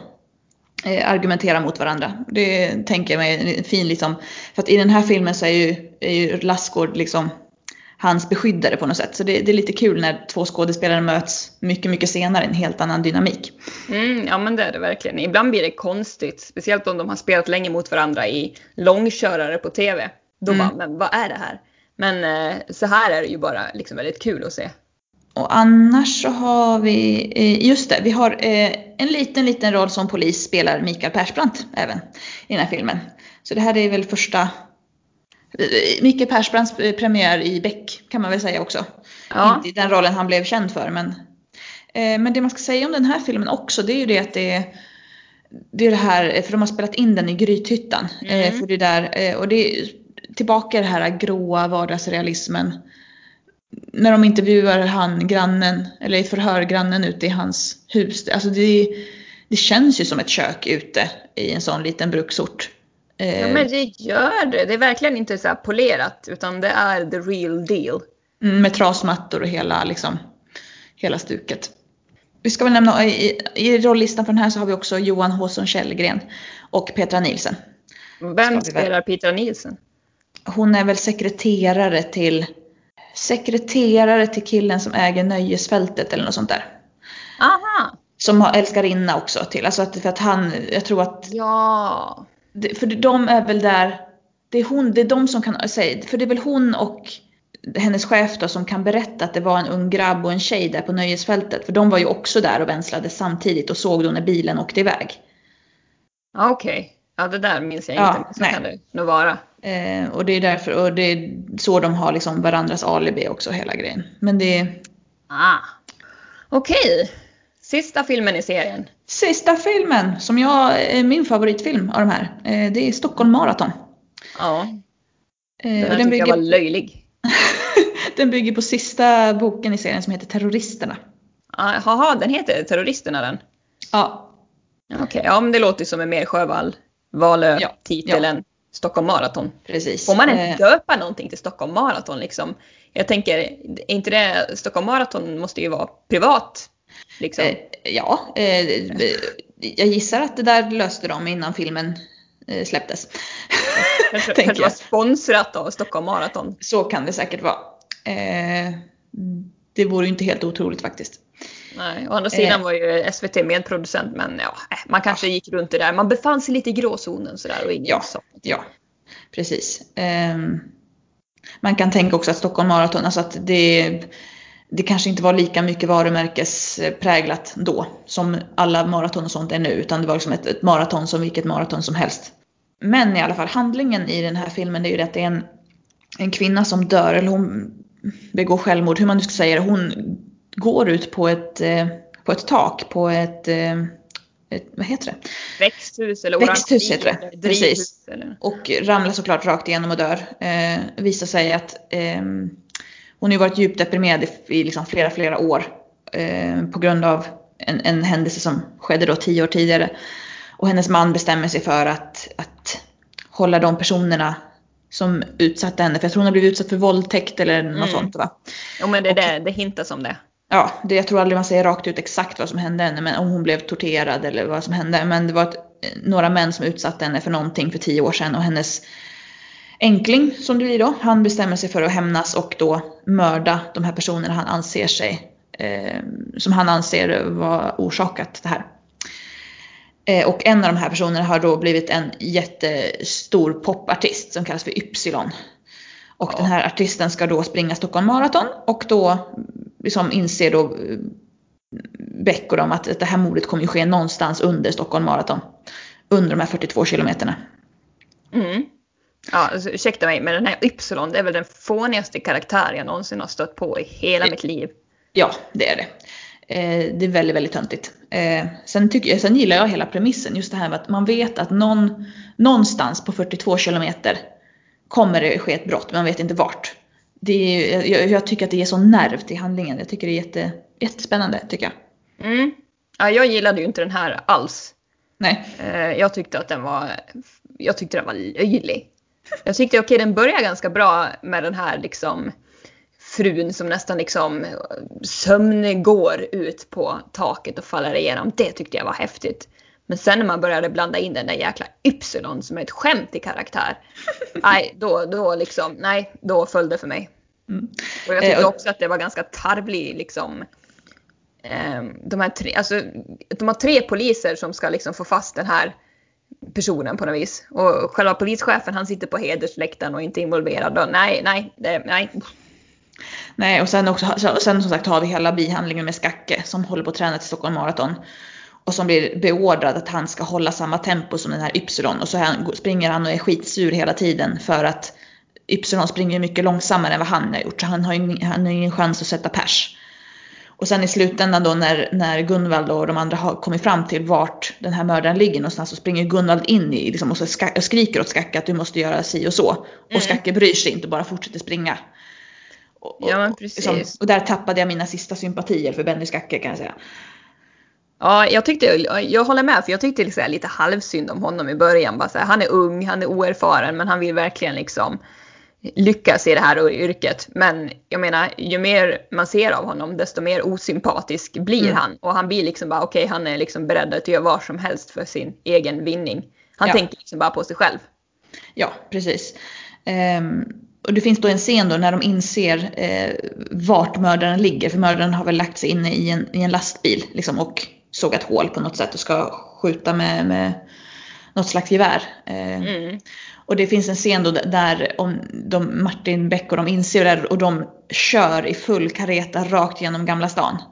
eh, argumenterar mot varandra. Det tänker jag mig är fin liksom. För att i den här filmen så är ju, är ju Lassgård liksom hans beskyddare på något sätt. Så det, det är lite kul när två skådespelare möts mycket, mycket senare, en helt annan dynamik. Mm, ja men det är det verkligen. Ibland blir det konstigt, speciellt om de har spelat länge mot varandra i långkörare på TV. Då Mm. bara, men vad är det här? Men eh, så här är det ju bara liksom väldigt kul att se. och annars så har vi, eh, just det, vi har eh, en liten, liten roll som polis spelar Mikael Persbrandt även i den här filmen. Så det här är väl första Mikael Persbrandts premiär i Beck kan man väl säga också. Ja. Inte i den rollen han blev känd för men Men det man ska säga om den här filmen också det är ju det att det är det är det här, för de har spelat in den i Grythyttan. Mm. För det där, och det är tillbaka i det här gråa vardagsrealismen när de intervjuar han grannen, eller i förhör grannen ute i hans hus. Alltså det, det känns ju som ett kök ute i en sån liten bruksort. Ja eh, men det gör det. Det är verkligen inte så polerat utan det är the real deal. Mm, med trasmattor och hela, liksom, hela stuket. Vi ska väl nämna, i, i rolllistan för den här så har vi också Johan Håsson Källgren och Petra Nilsen. Vem spelar Petra Nilsen? Hon är väl sekreterare till sekreterare till killen som äger nöjesfältet eller något sånt där. Aha. Som har älskarinna också till. Alltså att, för att han, jag tror att... Ja. För de är väl där, det är, hon, det är de som kan säga, för det är väl hon och hennes chef då som kan berätta att det var en ung grabb och en tjej där på nöjesfältet. För de var ju också där och vänslade samtidigt och såg då när bilen åkte iväg. Okej. Okay. Ja det där minns jag inte. Ja, så nej. kan det nog vara. Eh, och det är därför, och det är så de har liksom varandras alibi också hela grejen. Men det... Ah. Okej. Okay. Sista filmen i serien. Sista filmen, som jag är min favoritfilm av de här. Eh, det är Stockholm Marathon. Ja. Eh, den, den tycker jag var löjlig. den bygger på sista boken i serien som heter Terroristerna. Jaha, den heter Terroristerna den? Ja. Okej, okay, ja men det låter som en mer Sjövall Valö-titel ja, än Stockholm Marathon. Precis. Får man eh. döpa någonting till Stockholm Marathon liksom? Jag tänker, är inte det, Stockholm Marathon måste ju vara privat. Liksom. Eh, ja, eh, jag gissar att det där löste de innan filmen eh, släpptes. Kanske, kanske var sponsrat av Stockholm Marathon. Så kan det säkert vara. Eh, det vore ju inte helt otroligt faktiskt. Nej, å andra sidan eh. var ju SVT medproducent men ja, man kanske gick runt det där. Man befann sig lite i gråzonen sådär och ingen ja, sa Ja, precis. Um, man kan tänka också att Stockholm Marathon, alltså att det, det kanske inte var lika mycket varumärkespräglat då som alla maraton och sånt är nu utan det var liksom ett, ett maraton som vilket maraton som helst. Men i alla fall handlingen i den här filmen det är ju det att det är en, en kvinna som dör eller hon begår självmord, hur man nu ska säga det. Hon går ut på ett, eh, på ett tak på ett, eh, ett vad heter det? Växthus eller Växthus heter det, precis. Eller? Och ramlar såklart rakt igenom och dör. Eh, visar sig att eh, hon har varit djupt deprimerad i, i liksom flera, flera år eh, på grund av en, en händelse som skedde då tio år tidigare. Och hennes man bestämmer sig för att, att hålla de personerna som utsatte henne, för jag tror hon har blivit utsatt för våldtäkt eller något mm. sånt va? Jo men det, och, det, det hintas om det ja, det, jag tror aldrig man säger rakt ut exakt vad som hände henne, men om hon blev torterad eller vad som hände. Men det var ett, några män som utsatte henne för någonting för tio år sedan och hennes enkling som det blir då, han bestämmer sig för att hämnas och då mörda de här personerna han anser sig, eh, som han anser var orsakat det här. Eh, och en av de här personerna har då blivit en jättestor popartist som kallas för Ypsilon. Och ja. den här artisten ska då springa Stockholm Marathon och då liksom inser då eh, Beck och dem att det här mordet kommer ju ske någonstans under Stockholm Marathon. Under de här 42 kilometerna. Mm. Ja, alltså, ursäkta mig, men den här Ypsilon, det är väl den fånigaste karaktär jag någonsin har stött på i hela mitt liv. Ja, det är det. Eh, det är väldigt, väldigt töntigt. Eh, sen, tycker, sen gillar jag hela premissen, just det här med att man vet att någon, någonstans på 42 kilometer kommer det ske ett brott, men man vet inte vart det är, jag, jag, tycker att det ger sån nerv till handlingen. Jag tycker det är jätte, jättespännande tycker jag. Mm. Ja, jag gillade ju inte den här alls. Nej. Eh, jag tyckte att den var, jag tyckte den var löjlig. Jag tyckte okej, okay, den börjar ganska bra med den här liksom frun som nästan liksom sömngår ut på taket och faller igenom. Det tyckte jag var häftigt. Men sen när man började blanda in den där jäkla Ypsilon som är ett skämt i karaktär. nej, då, då liksom, nej, då föll det för mig. Mm. Och jag tyckte eh, också att det var ganska tarvlig liksom. Eh, de, här tre, alltså, de har tre poliser som ska liksom få fast den här personen på något vis. Och själva polischefen han sitter på hedersläktaren och inte involverad. Och nej, nej, det, nej. Nej, och sen, också, sen som sagt har vi hela bihandlingen med Skacke som håller på att träna till Stockholm Marathon. Och som blir beordrad att han ska hålla samma tempo som den här Ypsilon. Och så han, springer han och är skitsur hela tiden för att Ypsilon springer mycket långsammare än vad han har gjort. Så han har ju han har ingen chans att sätta pers. Och sen i slutändan då när, när Gunvald och de andra har kommit fram till vart den här mördaren ligger någonstans så springer Gunvald in i liksom, och, så ska, och skriker åt Skacke att du måste göra si och så. Mm. Och Skacke bryr sig inte och bara fortsätter springa. Och, ja men precis. Och, liksom, och där tappade jag mina sista sympatier för Benny Skacke kan jag säga. Ja, jag tyckte, jag håller med för jag tyckte liksom lite halvsynd om honom i början. Bara så här, han är ung, han är oerfaren men han vill verkligen liksom lyckas i det här yrket. Men jag menar, ju mer man ser av honom desto mer osympatisk blir mm. han. Och han blir liksom bara, okej okay, han är liksom beredd att göra vad som helst för sin egen vinning. Han ja. tänker liksom bara på sig själv. Ja, precis. Um, och det finns då en scen då när de inser eh, vart mördaren ligger. För mördaren har väl lagt sig inne i en, i en lastbil liksom, och sågat hål på något sätt och ska skjuta med, med något slags gevär. Eh, mm. Och det finns en scen då där om de, Martin Beck och de inser det och de kör i full kareta rakt genom Gamla stan.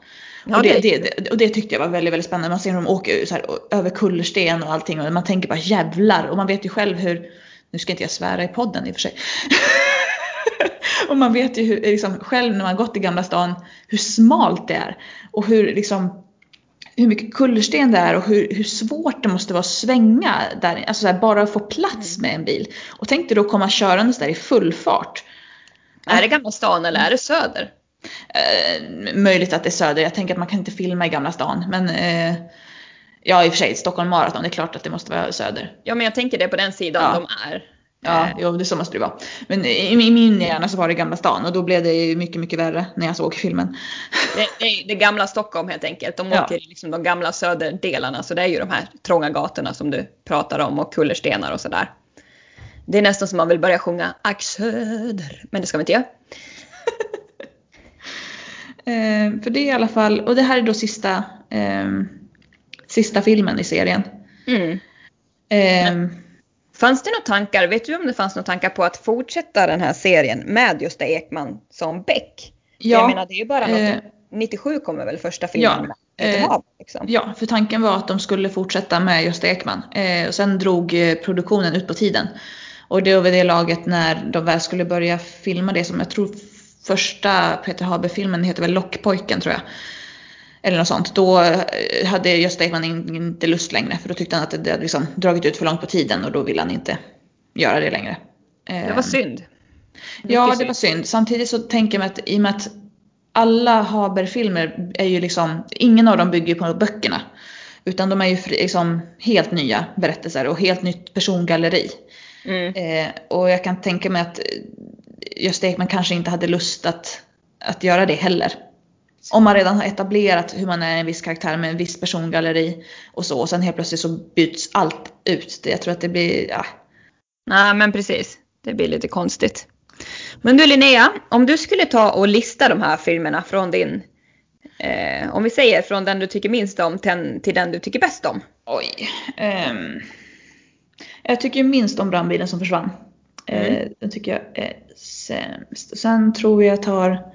Ja, och, det, det, och det tyckte jag var väldigt, väldigt spännande. Man ser hur de åker så här, över kullersten och allting och man tänker bara jävlar. Och man vet ju själv hur, nu ska inte jag svära i podden i och för sig. och man vet ju hur, liksom, själv när man gått i Gamla stan hur smalt det är. Och hur liksom hur mycket kullersten det är och hur, hur svårt det måste vara att svänga där, alltså här, bara att få plats mm. med en bil. Och tänk dig då komma körandes där i full fart. Är det Gamla stan eller är det Söder? Eh, möjligt att det är Söder, jag tänker att man kan inte filma i Gamla stan. Men eh, ja i och för sig, Stockholm Marathon, det är klart att det måste vara Söder. Ja men jag tänker det på den sidan ja. de är. Ja, eh. jo, det så måste det vara. Men i, i min hjärna så var det Gamla stan och då blev det mycket, mycket värre när jag såg filmen. Det, det, det gamla Stockholm helt enkelt. De åker i liksom de gamla söderdelarna så det är ju de här trånga gatorna som du pratar om och kullerstenar och sådär. Det är nästan som man vill börja sjunga Ack Söder, men det ska vi inte göra. eh, för det är i alla fall, och det här är då sista, eh, sista filmen i serien. Mm. Eh, Fanns det några tankar, vet du om det fanns några tankar på att fortsätta den här serien med just Ekman som Beck? Ja. Jag menar det är ju bara något, eh, 97 kommer väl första filmen ja, eh, liksom. Ja, för tanken var att de skulle fortsätta med Gösta Ekman. Eh, och sen drog eh, produktionen ut på tiden. Och det var vid det laget när de väl skulle börja filma det som jag tror första Peter Haber-filmen heter väl Lockpojken tror jag eller något sånt, då eh, hade Gösta Ekman inte lust längre för då tyckte han att det hade liksom dragit ut för långt på tiden och då ville han inte göra det längre. Det var ehm, synd. ja, det var synd. Samtidigt så tänker jag mig att i och med att alla Haber-filmer är ju liksom, ingen av dem bygger på böckerna. Utan de är ju liksom helt nya berättelser och helt nytt persongalleri. Mm. Eh, och jag kan tänka mig att Gösta Ekman kanske inte hade lust att, att göra det heller. Om man redan har etablerat hur man är en viss karaktär med en viss persongalleri och så och sen helt plötsligt så byts allt ut. Jag tror att det blir, ja. Nej men precis. Det blir lite konstigt. Men du Linnea, om du skulle ta och lista de här filmerna från din, eh, om vi säger från den du tycker minst om till, den du tycker bäst om. Oj. Um, jag tycker minst om brandbilen som försvann. Mm. Uh, den tycker jag är sämst. Sen tror jag jag tar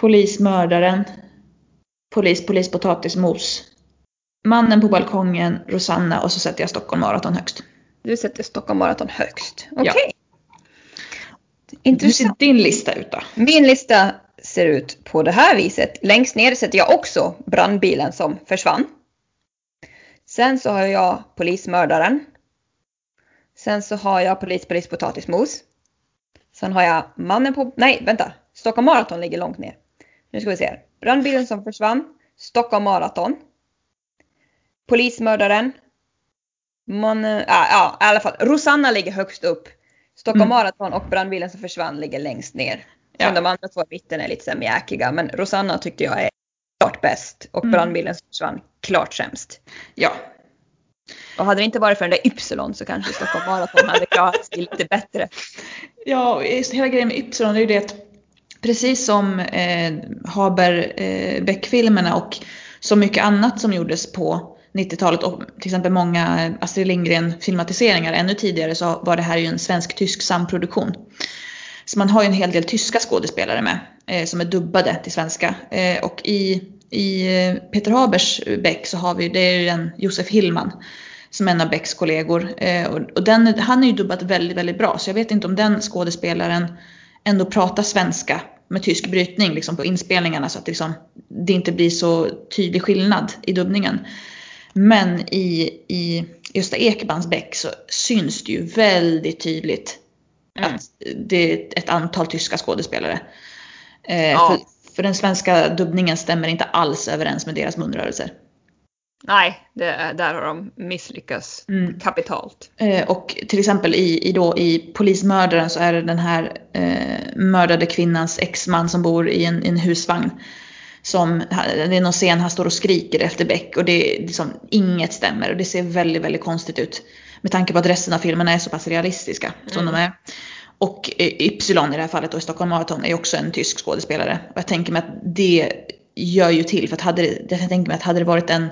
Polismördaren. Polis, polis, potatismos. Mannen på balkongen, Rosanna och så sätter jag Stockholm Marathon högst. Du sätter Stockholm Marathon högst. Okej. Okay. Ja. Intressant. Hur ser din lista ut då? Min lista ser ut på det här viset. Längst ner sätter jag också brandbilen som försvann. Sen så har jag polismördaren. Sen så har jag polis, polis, potatismos. Sen har jag mannen på, nej vänta, Stockholm Marathon ligger långt ner. Nu ska vi se. Brandbilen som försvann. Stockholm Marathon. Polismördaren. Man, äh, ja, i alla fall. Rosanna ligger högst upp. Stockholm mm. Marathon och brandbilen som försvann ligger längst ner. Ja. de andra två vittnen är lite så mjäkiga. Men Rosanna tyckte jag är klart bäst. Och mm. brandbilen som försvann klart sämst. Ja. Och hade det inte varit för den där Ypsilon så kanske Stockholm Marathon hade klarat sig lite bättre. Ja, hela grejen med Ypsilon är ju det att precis som eh, Haber eh, Beck-filmerna och så mycket annat som gjordes på 90-talet och till exempel många eh, Astrid Lindgren filmatiseringar ännu tidigare så var det här ju en svensk-tysk samproduktion. Så man har ju en hel del tyska skådespelare med. eh, som är dubbade till svenska. Eh, och i, i eh, Peter Habers Beck så har vi, det är ju den Josef Hillman som är en av Becks kollegor. Eh, och, och den, han är ju dubbat väldigt, väldigt bra så jag vet inte om den skådespelaren ändå pratar svenska med tysk brytning liksom på inspelningarna så att det, liksom, det inte blir så tydlig skillnad i dubbningen. Men i, i Gösta Ekmans Beck så syns det ju väldigt tydligt mm. att det är ett antal tyska skådespelare. Eh, ja. för, för den svenska dubbningen stämmer inte alls överens med deras munrörelser. Nej, det, där har de misslyckats mm. kapitalt. Eh, och till exempel i, i, då, i Polismördaren så är det den här eh, mördade kvinnans exman som bor i en, i en husvagn. Som, det är någon scen han står och skriker efter Beck och det är liksom inget stämmer och det ser väldigt, väldigt konstigt ut. Med tanke på att resten av filmerna är så pass realistiska som mm. de är. Och eh, Ypsilon i det här fallet då i Stockholm Marathon är också en tysk skådespelare. Och jag tänker mig att det gör ju till för att hade det, jag tänker mig att hade det varit en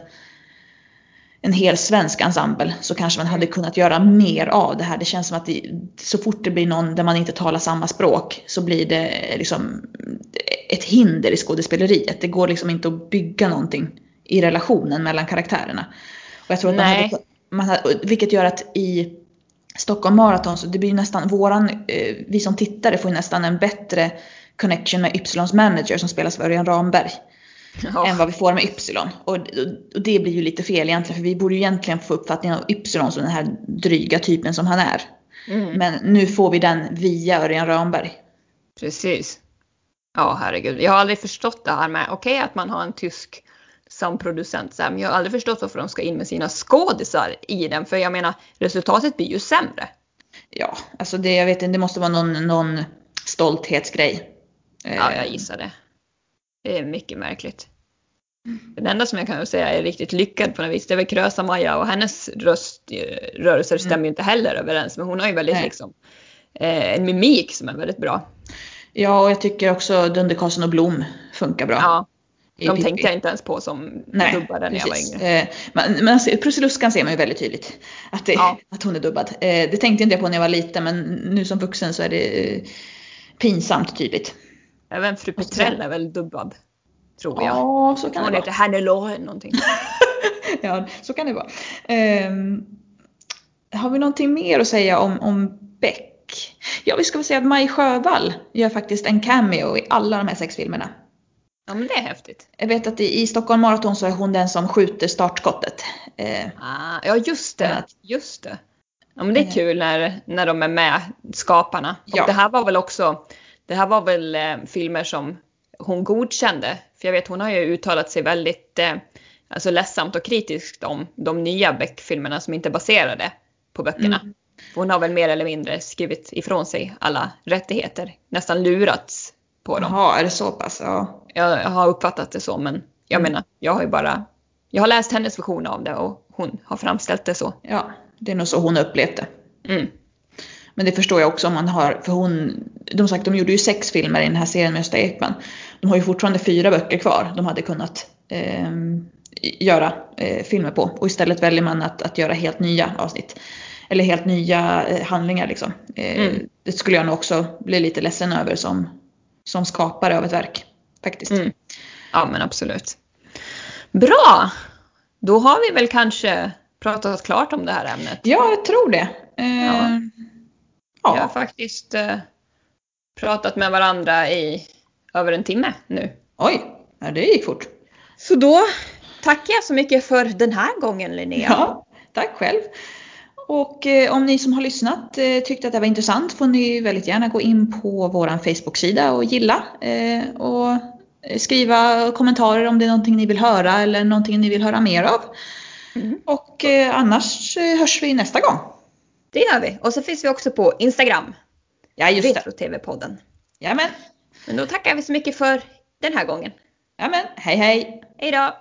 en hel svensk ensemble så kanske man hade kunnat göra mer av det här. Det känns som att det, så fort det blir någon där man inte talar samma språk så blir det liksom ett hinder i skådespeleriet. Det går liksom inte att bygga någonting i relationen mellan karaktärerna. Och jag tror att man hade, man hade, vilket gör att i Stockholm Marathon så det blir nästan våran, eh, vi som tittare får nästan en bättre connection med Ypsilons manager som spelas av Örjan Ramberg ja. än vad vi får med Ypsilon. Och, och, det blir ju lite fel egentligen för vi borde ju egentligen få uppfattningen av Ypsilon som den här dryga typen som han är. Mm. Men nu får vi den via Örjan Ramberg. Precis. Ja, herregud. Jag har aldrig förstått det här med, okej okay, att man har en tysk som producent, så här, men jag har aldrig förstått varför de ska in med sina skådisar i den. För jag menar, resultatet blir ju sämre. Ja, alltså det, jag vet inte, det måste vara någon, någon stolthetsgrej. Ja, jag gissar det. Det är mycket märkligt. Den enda som jag kan säga är riktigt lyckad på något vis, det är väl Krösa-Maja och hennes röströrelser mm. stämmer ju inte heller överens, men hon har ju väldigt liksom, eh, en mimik som är väldigt bra. Ja, och jag tycker också Dunder Karlsson och Blom funkar bra. Ja, de tänkte jag inte ens på som Nej, dubbade när jag var yngre. Eh, men, men alltså, Prussiluskan ser man ju väldigt tydligt att, det, ja. att hon är dubbad. Eh, det tänkte inte jag på när jag var liten, men nu som vuxen så är det eh, pinsamt tydligt. Även fru Petrell är väl dubbad? Tror jag. Ja, så kan Hon det heter Hannelore någonting. ja, så kan det vara. Um, har vi någonting mer att säga om, om Beck? Ja, vi ska väl säga att Maj Sjövall gör faktiskt en cameo i alla de här sex filmerna. Ja, men det är häftigt. Jag vet att i, i Stockholm Marathon så är hon den som skjuter startskottet. Eh, ah, ja, just det. Just det. Ja, men det är eh. kul när, när de är med, skaparna. Och ja. det här var väl också det här var väl eh, filmer som hon godkände. För jag vet hon har ju uttalat sig väldigt eh, alltså ledsamt och kritiskt om de nya Beck-filmerna som inte är baserade på böckerna. Mm. Hon har väl mer eller mindre skrivit ifrån sig alla rättigheter, nästan lurats på dem. Jaha, är det så pass? Ja. Jag har uppfattat det så, men jag mm. menar, jag har ju bara, jag har läst hennes version av det och hon har framställt det så. Ja, det är nog så hon upplevt det. Mm. Men det förstår jag också om man har, för hon, de sagt, de gjorde ju sex filmer i den här serien med Gösta Ekman. De har ju fortfarande fyra böcker kvar de hade kunnat eh, göra eh, filmer på. Och istället väljer man att, att göra helt nya avsnitt. Eller helt nya eh, handlingar liksom. Eh, mm. Det skulle jag nog också bli lite ledsen över som, som skapare av ett verk. Faktiskt. Mm. Ja men absolut. Bra! Då har vi väl kanske pratat klart om det här ämnet. Ja, jag tror det. Ja. Eh, Ja. Vi har faktiskt eh, pratat med varandra i över en timme nu. Oj, ja, det gick fort. Så då tackar jag så mycket för den här gången Linnea. Ja, tack själv. Och eh, om ni som har lyssnat eh, tyckte att det var intressant får ni väldigt gärna gå in på vår Facebook-sida och gilla. Eh, och skriva kommentarer om det är någonting ni vill höra eller någonting ni vill höra mer av. Mm. Och eh, annars eh, hörs vi nästa gång. Det gör vi. Och så finns vi också på Instagram. Ja, just det. Retro-TV-podden. Jajamän. Men då tackar vi så mycket för den här gången. Jajamän. Hej hej. Hej då.